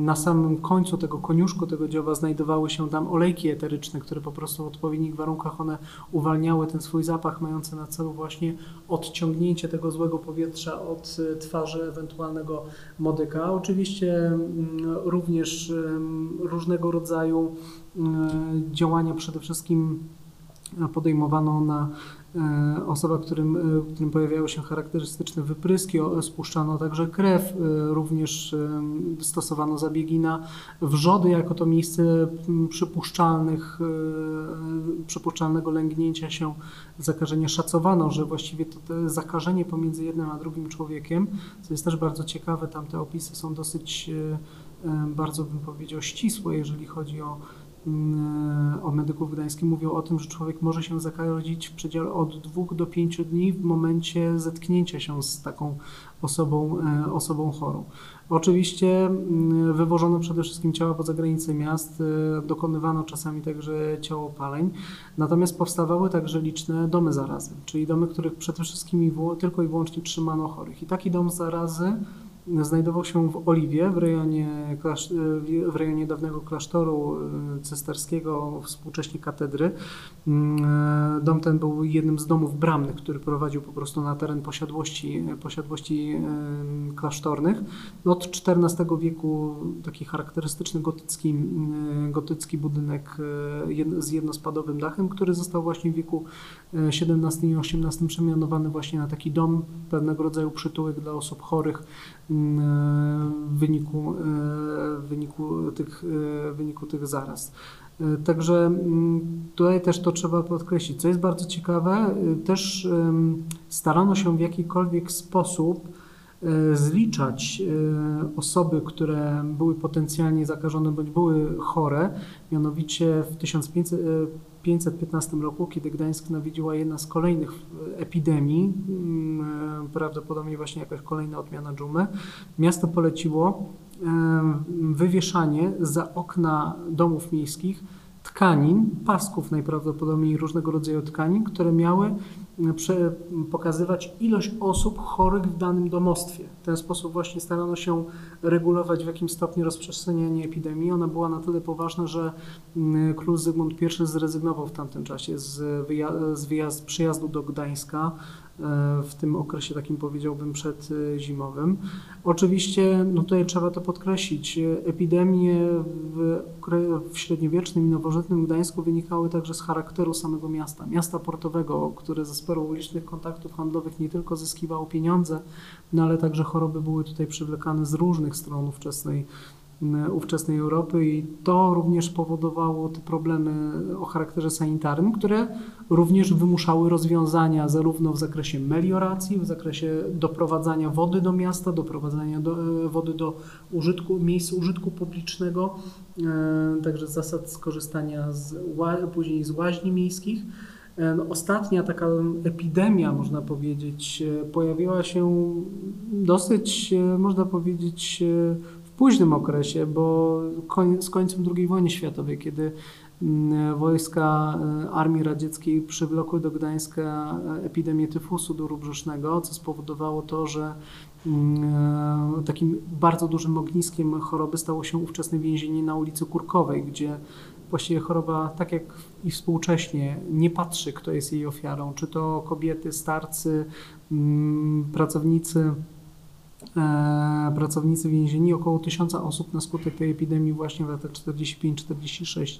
na samym końcu tego koniuszku tego dzioba znajdowały się tam olejki eteryczne, które po prostu w odpowiednich warunkach one uwalniały ten swój zapach mający na celu właśnie odciągnięcie tego złego powietrza od e, twarzy ewentualnego modyka. Oczywiście również różnego rodzaju działania przede wszystkim podejmowano na e, osobach, którym, e, którym pojawiały się charakterystyczne wypryski, spuszczano także krew, e, również stosowano zabiegi na wrzody jako to miejsce przypuszczalnych, przypuszczalnego lęgnięcia się zakażenia. Szacowano, że właściwie to zakażenie pomiędzy jednym a drugim człowiekiem, co jest też bardzo ciekawe, tam te opisy są dosyć bardzo bym powiedział ścisłe, jeżeli chodzi o o medyków gdańskich mówią o tym, że człowiek może się zakazić w przedziale od dwóch do pięciu dni w momencie zetknięcia się z taką osobą, e, osobą chorą. Oczywiście wywożono przede wszystkim ciała poza granice miast, e, dokonywano czasami także ciałopaleń, natomiast powstawały także liczne domy zarazy, czyli domy, których przede wszystkim tylko i wyłącznie trzymano chorych. I taki dom zarazy znajdował się w Oliwie, w rejonie, w rejonie dawnego klasztoru cysterskiego, współcześnie katedry. Mm, dom ten był jednym z domów bramnych, który prowadził po prostu na teren posiadłości, posiadłości klasztornych. Od XIV wieku taki charakterystyczny gotycki, gotycki budynek z jednospadowym dachem, który został właśnie w wieku XVII i XVIII przemianowany właśnie na taki dom, pewnego rodzaju przytułek dla osób chorych w wyniku, w wyniku, tych, w wyniku tych zaraz. Także tutaj też to trzeba podkreślić. Co jest bardzo ciekawe, też starano się w jakikolwiek sposób zliczać osoby, które były potencjalnie zakażone bądź były chore. Mianowicie w 1500, 1515 roku, kiedy Gdańsk nawiedziła jedna z kolejnych epidemii, mm, prawdopodobnie właśnie jakaś kolejna odmiana dżumy, miasto poleciło wywieszanie za okna domów miejskich tkanin, pasków najprawdopodobniej różnego rodzaju tkanin, które miały pokazywać ilość osób chorych w danym domostwie. W ten sposób właśnie starano się regulować w jakim stopniu rozprzestrzenianie epidemii. Ona była na tyle poważna, że król Zygmunt I zrezygnował w tamtym czasie z, wyja- z przyjazdu do Gdańska w tym okresie takim powiedziałbym przedzimowym. Oczywiście no tutaj trzeba to podkreślić, epidemie w, w średniowiecznym i nowożytnym Gdańsku wynikały także z charakteru samego miasta, miasta portowego, które ze sporo licznych kontaktów handlowych nie tylko zyskiwało pieniądze, no ale także choroby były tutaj przywlekane z różnych stron ówczesnej ówczesnej Europy i to również powodowało te problemy o charakterze sanitarnym, które również wymuszały rozwiązania zarówno w zakresie melioracji, w zakresie doprowadzania wody do miasta, doprowadzania do, e, wody do użytku, miejsc użytku publicznego, e, także zasad skorzystania z, później z łaźni miejskich. E, no, ostatnia taka epidemia, można powiedzieć, pojawiła się dosyć, można powiedzieć, późnym okresie, bo z końcem II wojny światowej, kiedy mm, wojska e, Armii Radzieckiej przywlokły do Gdańska e, epidemię tyfusu duru co spowodowało to, że mm, e, takim bardzo dużym ogniskiem choroby stało się ówczesne więzienie na ulicy Kurkowej, gdzie właściwie choroba, tak jak i współcześnie, nie patrzy, kto jest jej ofiarą, czy to kobiety, starcy, mm, pracownicy pracownicy więzieni, około tysiąca osób na skutek tej epidemii właśnie w latach 45-46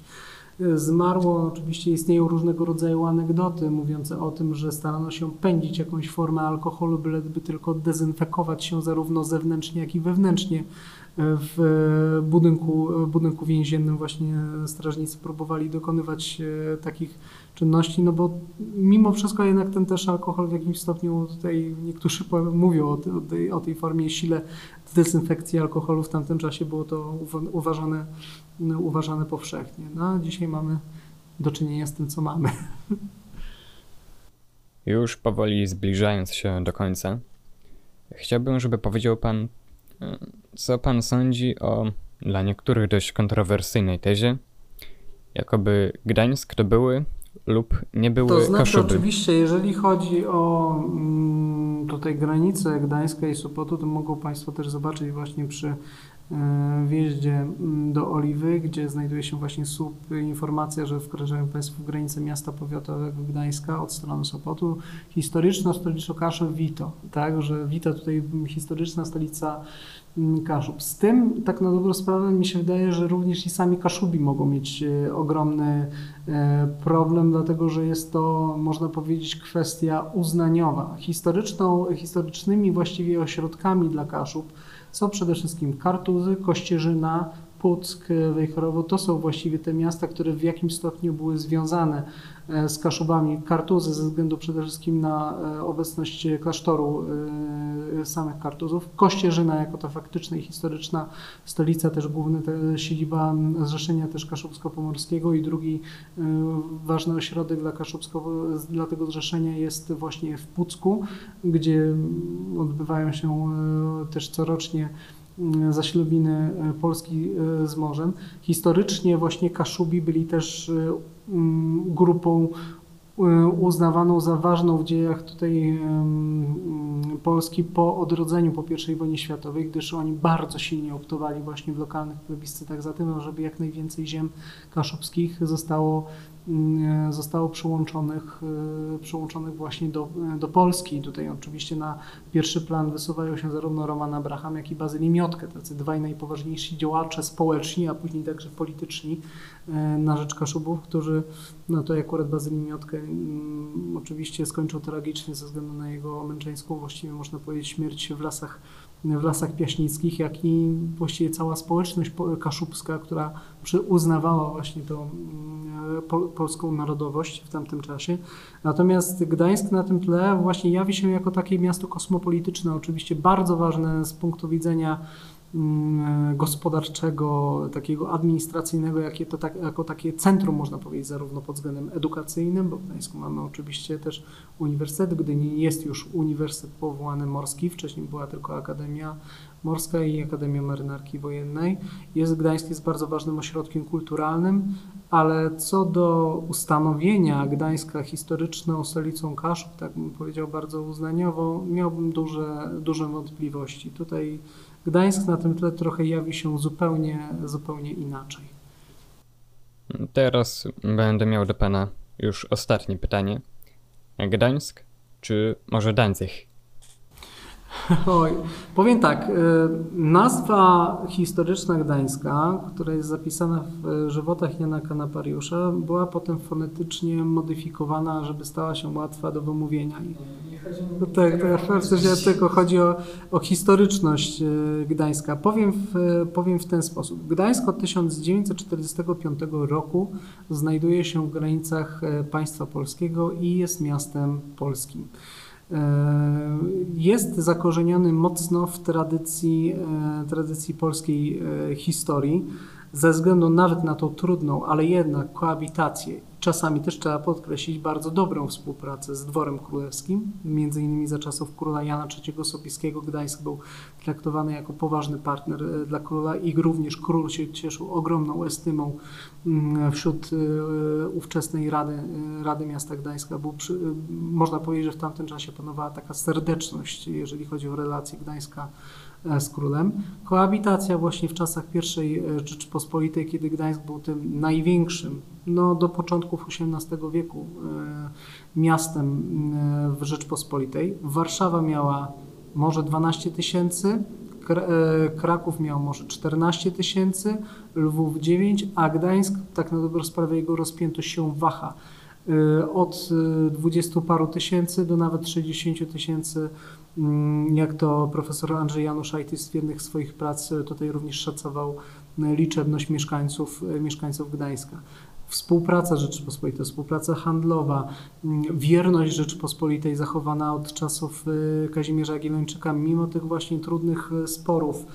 e, zmarło. Oczywiście istnieją różnego rodzaju anegdoty mówiące o tym, że starano się pędzić jakąś formę alkoholu, byleby tylko dezynfekować się zarówno zewnętrznie, jak i wewnętrznie w budynku, budynku więziennym właśnie strażnicy próbowali dokonywać e, takich czynności, no bo mimo wszystko jednak ten też alkohol w jakimś stopniu tutaj niektórzy mówią o, tej, o tej formie sile dezynfekcji alkoholu w tamtym czasie było to uważane, uważane powszechnie. No a dzisiaj mamy do czynienia z tym, co mamy. Już powoli zbliżając się do końca, chciałbym, żeby powiedział Pan co pan sądzi o dla niektórych dość kontrowersyjnej tezie, jakoby Gdańsk to były lub nie były To znaczy Kaszuby? oczywiście, jeżeli chodzi o mm, tutaj granice Gdańska i Sopotu, to mogą Państwo też zobaczyć właśnie przy E, wjeździe mm, do Oliwy, gdzie znajduje się właśnie słup, informacja, że wkraczają Państwo w granicę miasta powiatowego Gdańska od strony Sopotu. Historyczna stolica Kaszub Wito, tak, że Wita tutaj historyczna stolica Kaszub. Z tym tak na dobrą sprawę mi się wydaje, że również i sami Kaszubi mogą mieć e, ogromny e, problem, dlatego że jest to, można powiedzieć, kwestia uznaniowa. Historyczną, historycznymi właściwie ośrodkami dla Kaszub są przede wszystkim Kartuzy, Kościerzyna, Puck, Wejherowo. To są właściwie te miasta, które w jakimś stopniu były związane E, z Kaszubami Kartuzy ze względu przede wszystkim na e, obecność klasztoru e, samych Kartuzów. Kościerzyna jako ta faktyczna i historyczna stolica, też główna siedziba Zrzeszenia też Kaszubsko-Pomorskiego i drugi ważny ośrodek dla, Kaszubsko, dla tego zrzeszenia jest właśnie w Pucku, gdzie odbywają się też corocznie zaślubiny Polski z morzem. Historycznie właśnie Kaszubi byli też Mm, grupą uznawaną za ważną w dziejach tutaj Polski po odrodzeniu po I wojnie światowej, gdyż oni bardzo silnie optowali właśnie w lokalnych plebiscytach za tym, żeby jak najwięcej ziem kaszubskich zostało Mm, zostało przyłączonych, y, przyłączonych właśnie do, do Polski. Tutaj oczywiście na pierwszy plan wysuwają się zarówno Roman Abraham, jak i Bazylii Miotkę, tacy dwaj najpoważniejsi działacze społeczni, a później także polityczni y, na rzecz Kaszubów, którzy, no to akurat Bazylii Miotkę um, oczywiście skończył tragicznie ze względu na jego męczeńską, właściwie można powiedzieć, śmierć w lasach w Lasach Piaśnickich, jak i właściwie cała społeczność kaszubska, która uznawała właśnie tą mm, polską narodowość w tamtym czasie. Natomiast Gdańsk na tym tle właśnie jawi się jako takie miasto kosmopolityczne, oczywiście bardzo ważne z punktu widzenia gospodarczego, takiego administracyjnego, jakie to tak, jako takie centrum, można powiedzieć, zarówno pod względem edukacyjnym, bo w Gdańsku mamy oczywiście też uniwersytet, gdy nie jest już uniwersytet powołany morski, wcześniej była tylko Akademia Morska i Akademia Marynarki Wojennej. Jest, Gdańsk jest bardzo ważnym ośrodkiem kulturalnym, ale co do ustanowienia Gdańska historyczną stolicą Kaszub, tak bym powiedział bardzo uznaniowo, miałbym duże, duże wątpliwości. Tutaj Gdańsk na tym tle trochę jawi się zupełnie, zupełnie inaczej. Teraz będę miał do Pana już ostatnie pytanie. Gdańsk czy może Danzig? Oj, powiem tak, y, nazwa historyczna Gdańska, która jest zapisana w żywotach Jana Kanapariusza, była potem fonetycznie modyfikowana, żeby stała się łatwa do wymówienia. Tak, tak, w sensie tylko chodzi o, o historyczność y, Gdańska. Powiem w, powiem w ten sposób. Gdańsk od 1945 roku znajduje się w granicach państwa polskiego i jest miastem polskim. E, jest zakorzeniony mocno w tradycji, e, tradycji polskiej e, historii, ze względu nawet na tą trudną, ale jednak koabitację czasami też trzeba podkreślić bardzo dobrą współpracę z dworem królewskim. Między innymi za czasów króla Jana III Sobieskiego Gdańsk był traktowany jako poważny partner e, dla króla i również król się cieszył ogromną estymą mm, wśród e, ówczesnej Rady, e, Rady Miasta Gdańska. Był przy, można powiedzieć, że w tamtym czasie panowała taka serdeczność, jeżeli chodzi o relacje Gdańska z królem. Koabitacja właśnie w czasach I e, Rzeczypospolitej, kiedy Gdańsk był tym największym, no do początków XVIII wieku e, miastem w Rzeczpospolitej. Warszawa miała może 12 tysięcy, Kraków miał może 14 tysięcy, Lwów 9, a Gdańsk, tak na dobrą sprawę, jego rozpiętość się waha od 20 paru tysięcy do nawet 60 tysięcy jak to profesor Andrzej Januszajtis w jednych swoich prac e, tutaj również szacował e, liczebność mieszkańców, e, mieszkańców Gdańska. Współpraca Rzeczypospolitej, współpraca handlowa, mm, wierność Rzeczypospolitej zachowana od czasów Kazimierza Jagiellończyka, mimo tych właśnie trudnych sporów.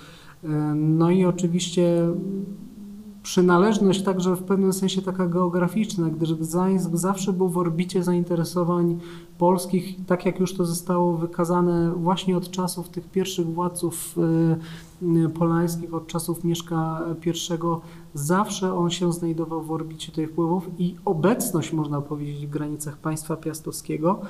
No i oczywiście przynależność także w pewnym sensie taka geograficzna, gdyż Gdańsk zawsze był w orbicie zainteresowań polskich, tak jak już to zostało wykazane właśnie od czasów tych pierwszych władców y, y, polańskich, od czasów Mieszka I, zawsze on się znajdował w orbicie tych wpływów i obecność, można powiedzieć, w granicach państwa piastowskiego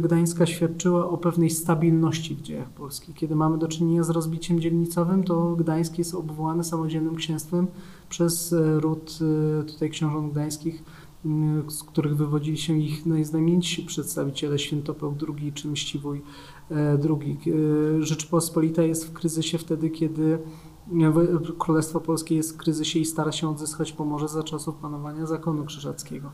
Gdańska świadczyła o pewnej stabilności w dziejach Polski. Kiedy mamy do czynienia z rozbiciem dzielnicowym, to Gdańsk jest obwołany samodzielnym księstwem przez e, ród e, tutaj książąt gdańskich, z których wywodzili się ich najznamienitsi przedstawiciele, Świętopeł II czy Mściwój II. E, Rzeczpospolita jest w kryzysie wtedy, kiedy Królestwo Polskie jest w kryzysie i stara się odzyskać Pomorze za czasów panowania zakonu krzyżackiego.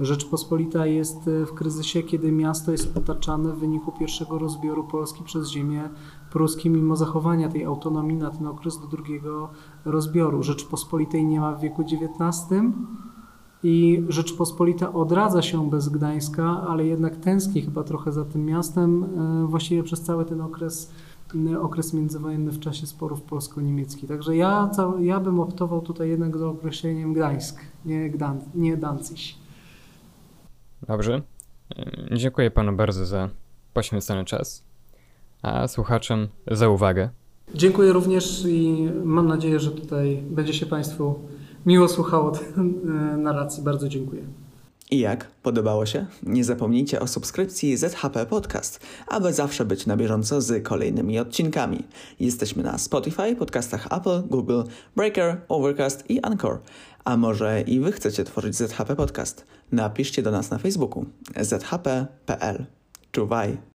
Rzeczpospolita jest w kryzysie, kiedy miasto jest otaczane w wyniku pierwszego rozbioru Polski przez ziemię pruskie, mimo zachowania tej autonomii na ten okres do drugiego rozbioru. Rzeczpospolitej nie ma w wieku XIX i Rzeczpospolita odradza się bez Gdańska, ale jednak tęskni chyba trochę za tym miastem e, właściwie przez cały ten okres okres międzywojenny w czasie sporów polsko-niemieckich. Także ja, ja bym optował tutaj jednak za określeniem Gdańsk, nie, Gdan, nie Danzig. Dobrze. Dziękuję panu bardzo za poświęcony czas, a słuchaczom za uwagę. Dziękuję również i mam nadzieję, że tutaj będzie się państwu miło słuchało narracji. Bardzo dziękuję. I jak? Podobało się? Nie zapomnijcie o subskrypcji ZHP Podcast, aby zawsze być na bieżąco z kolejnymi odcinkami. Jesteśmy na Spotify, podcastach Apple, Google, Breaker, Overcast i Anchor. A może i wy chcecie tworzyć ZHP Podcast? Napiszcie do nas na Facebooku zhp.pl. Czuwaj!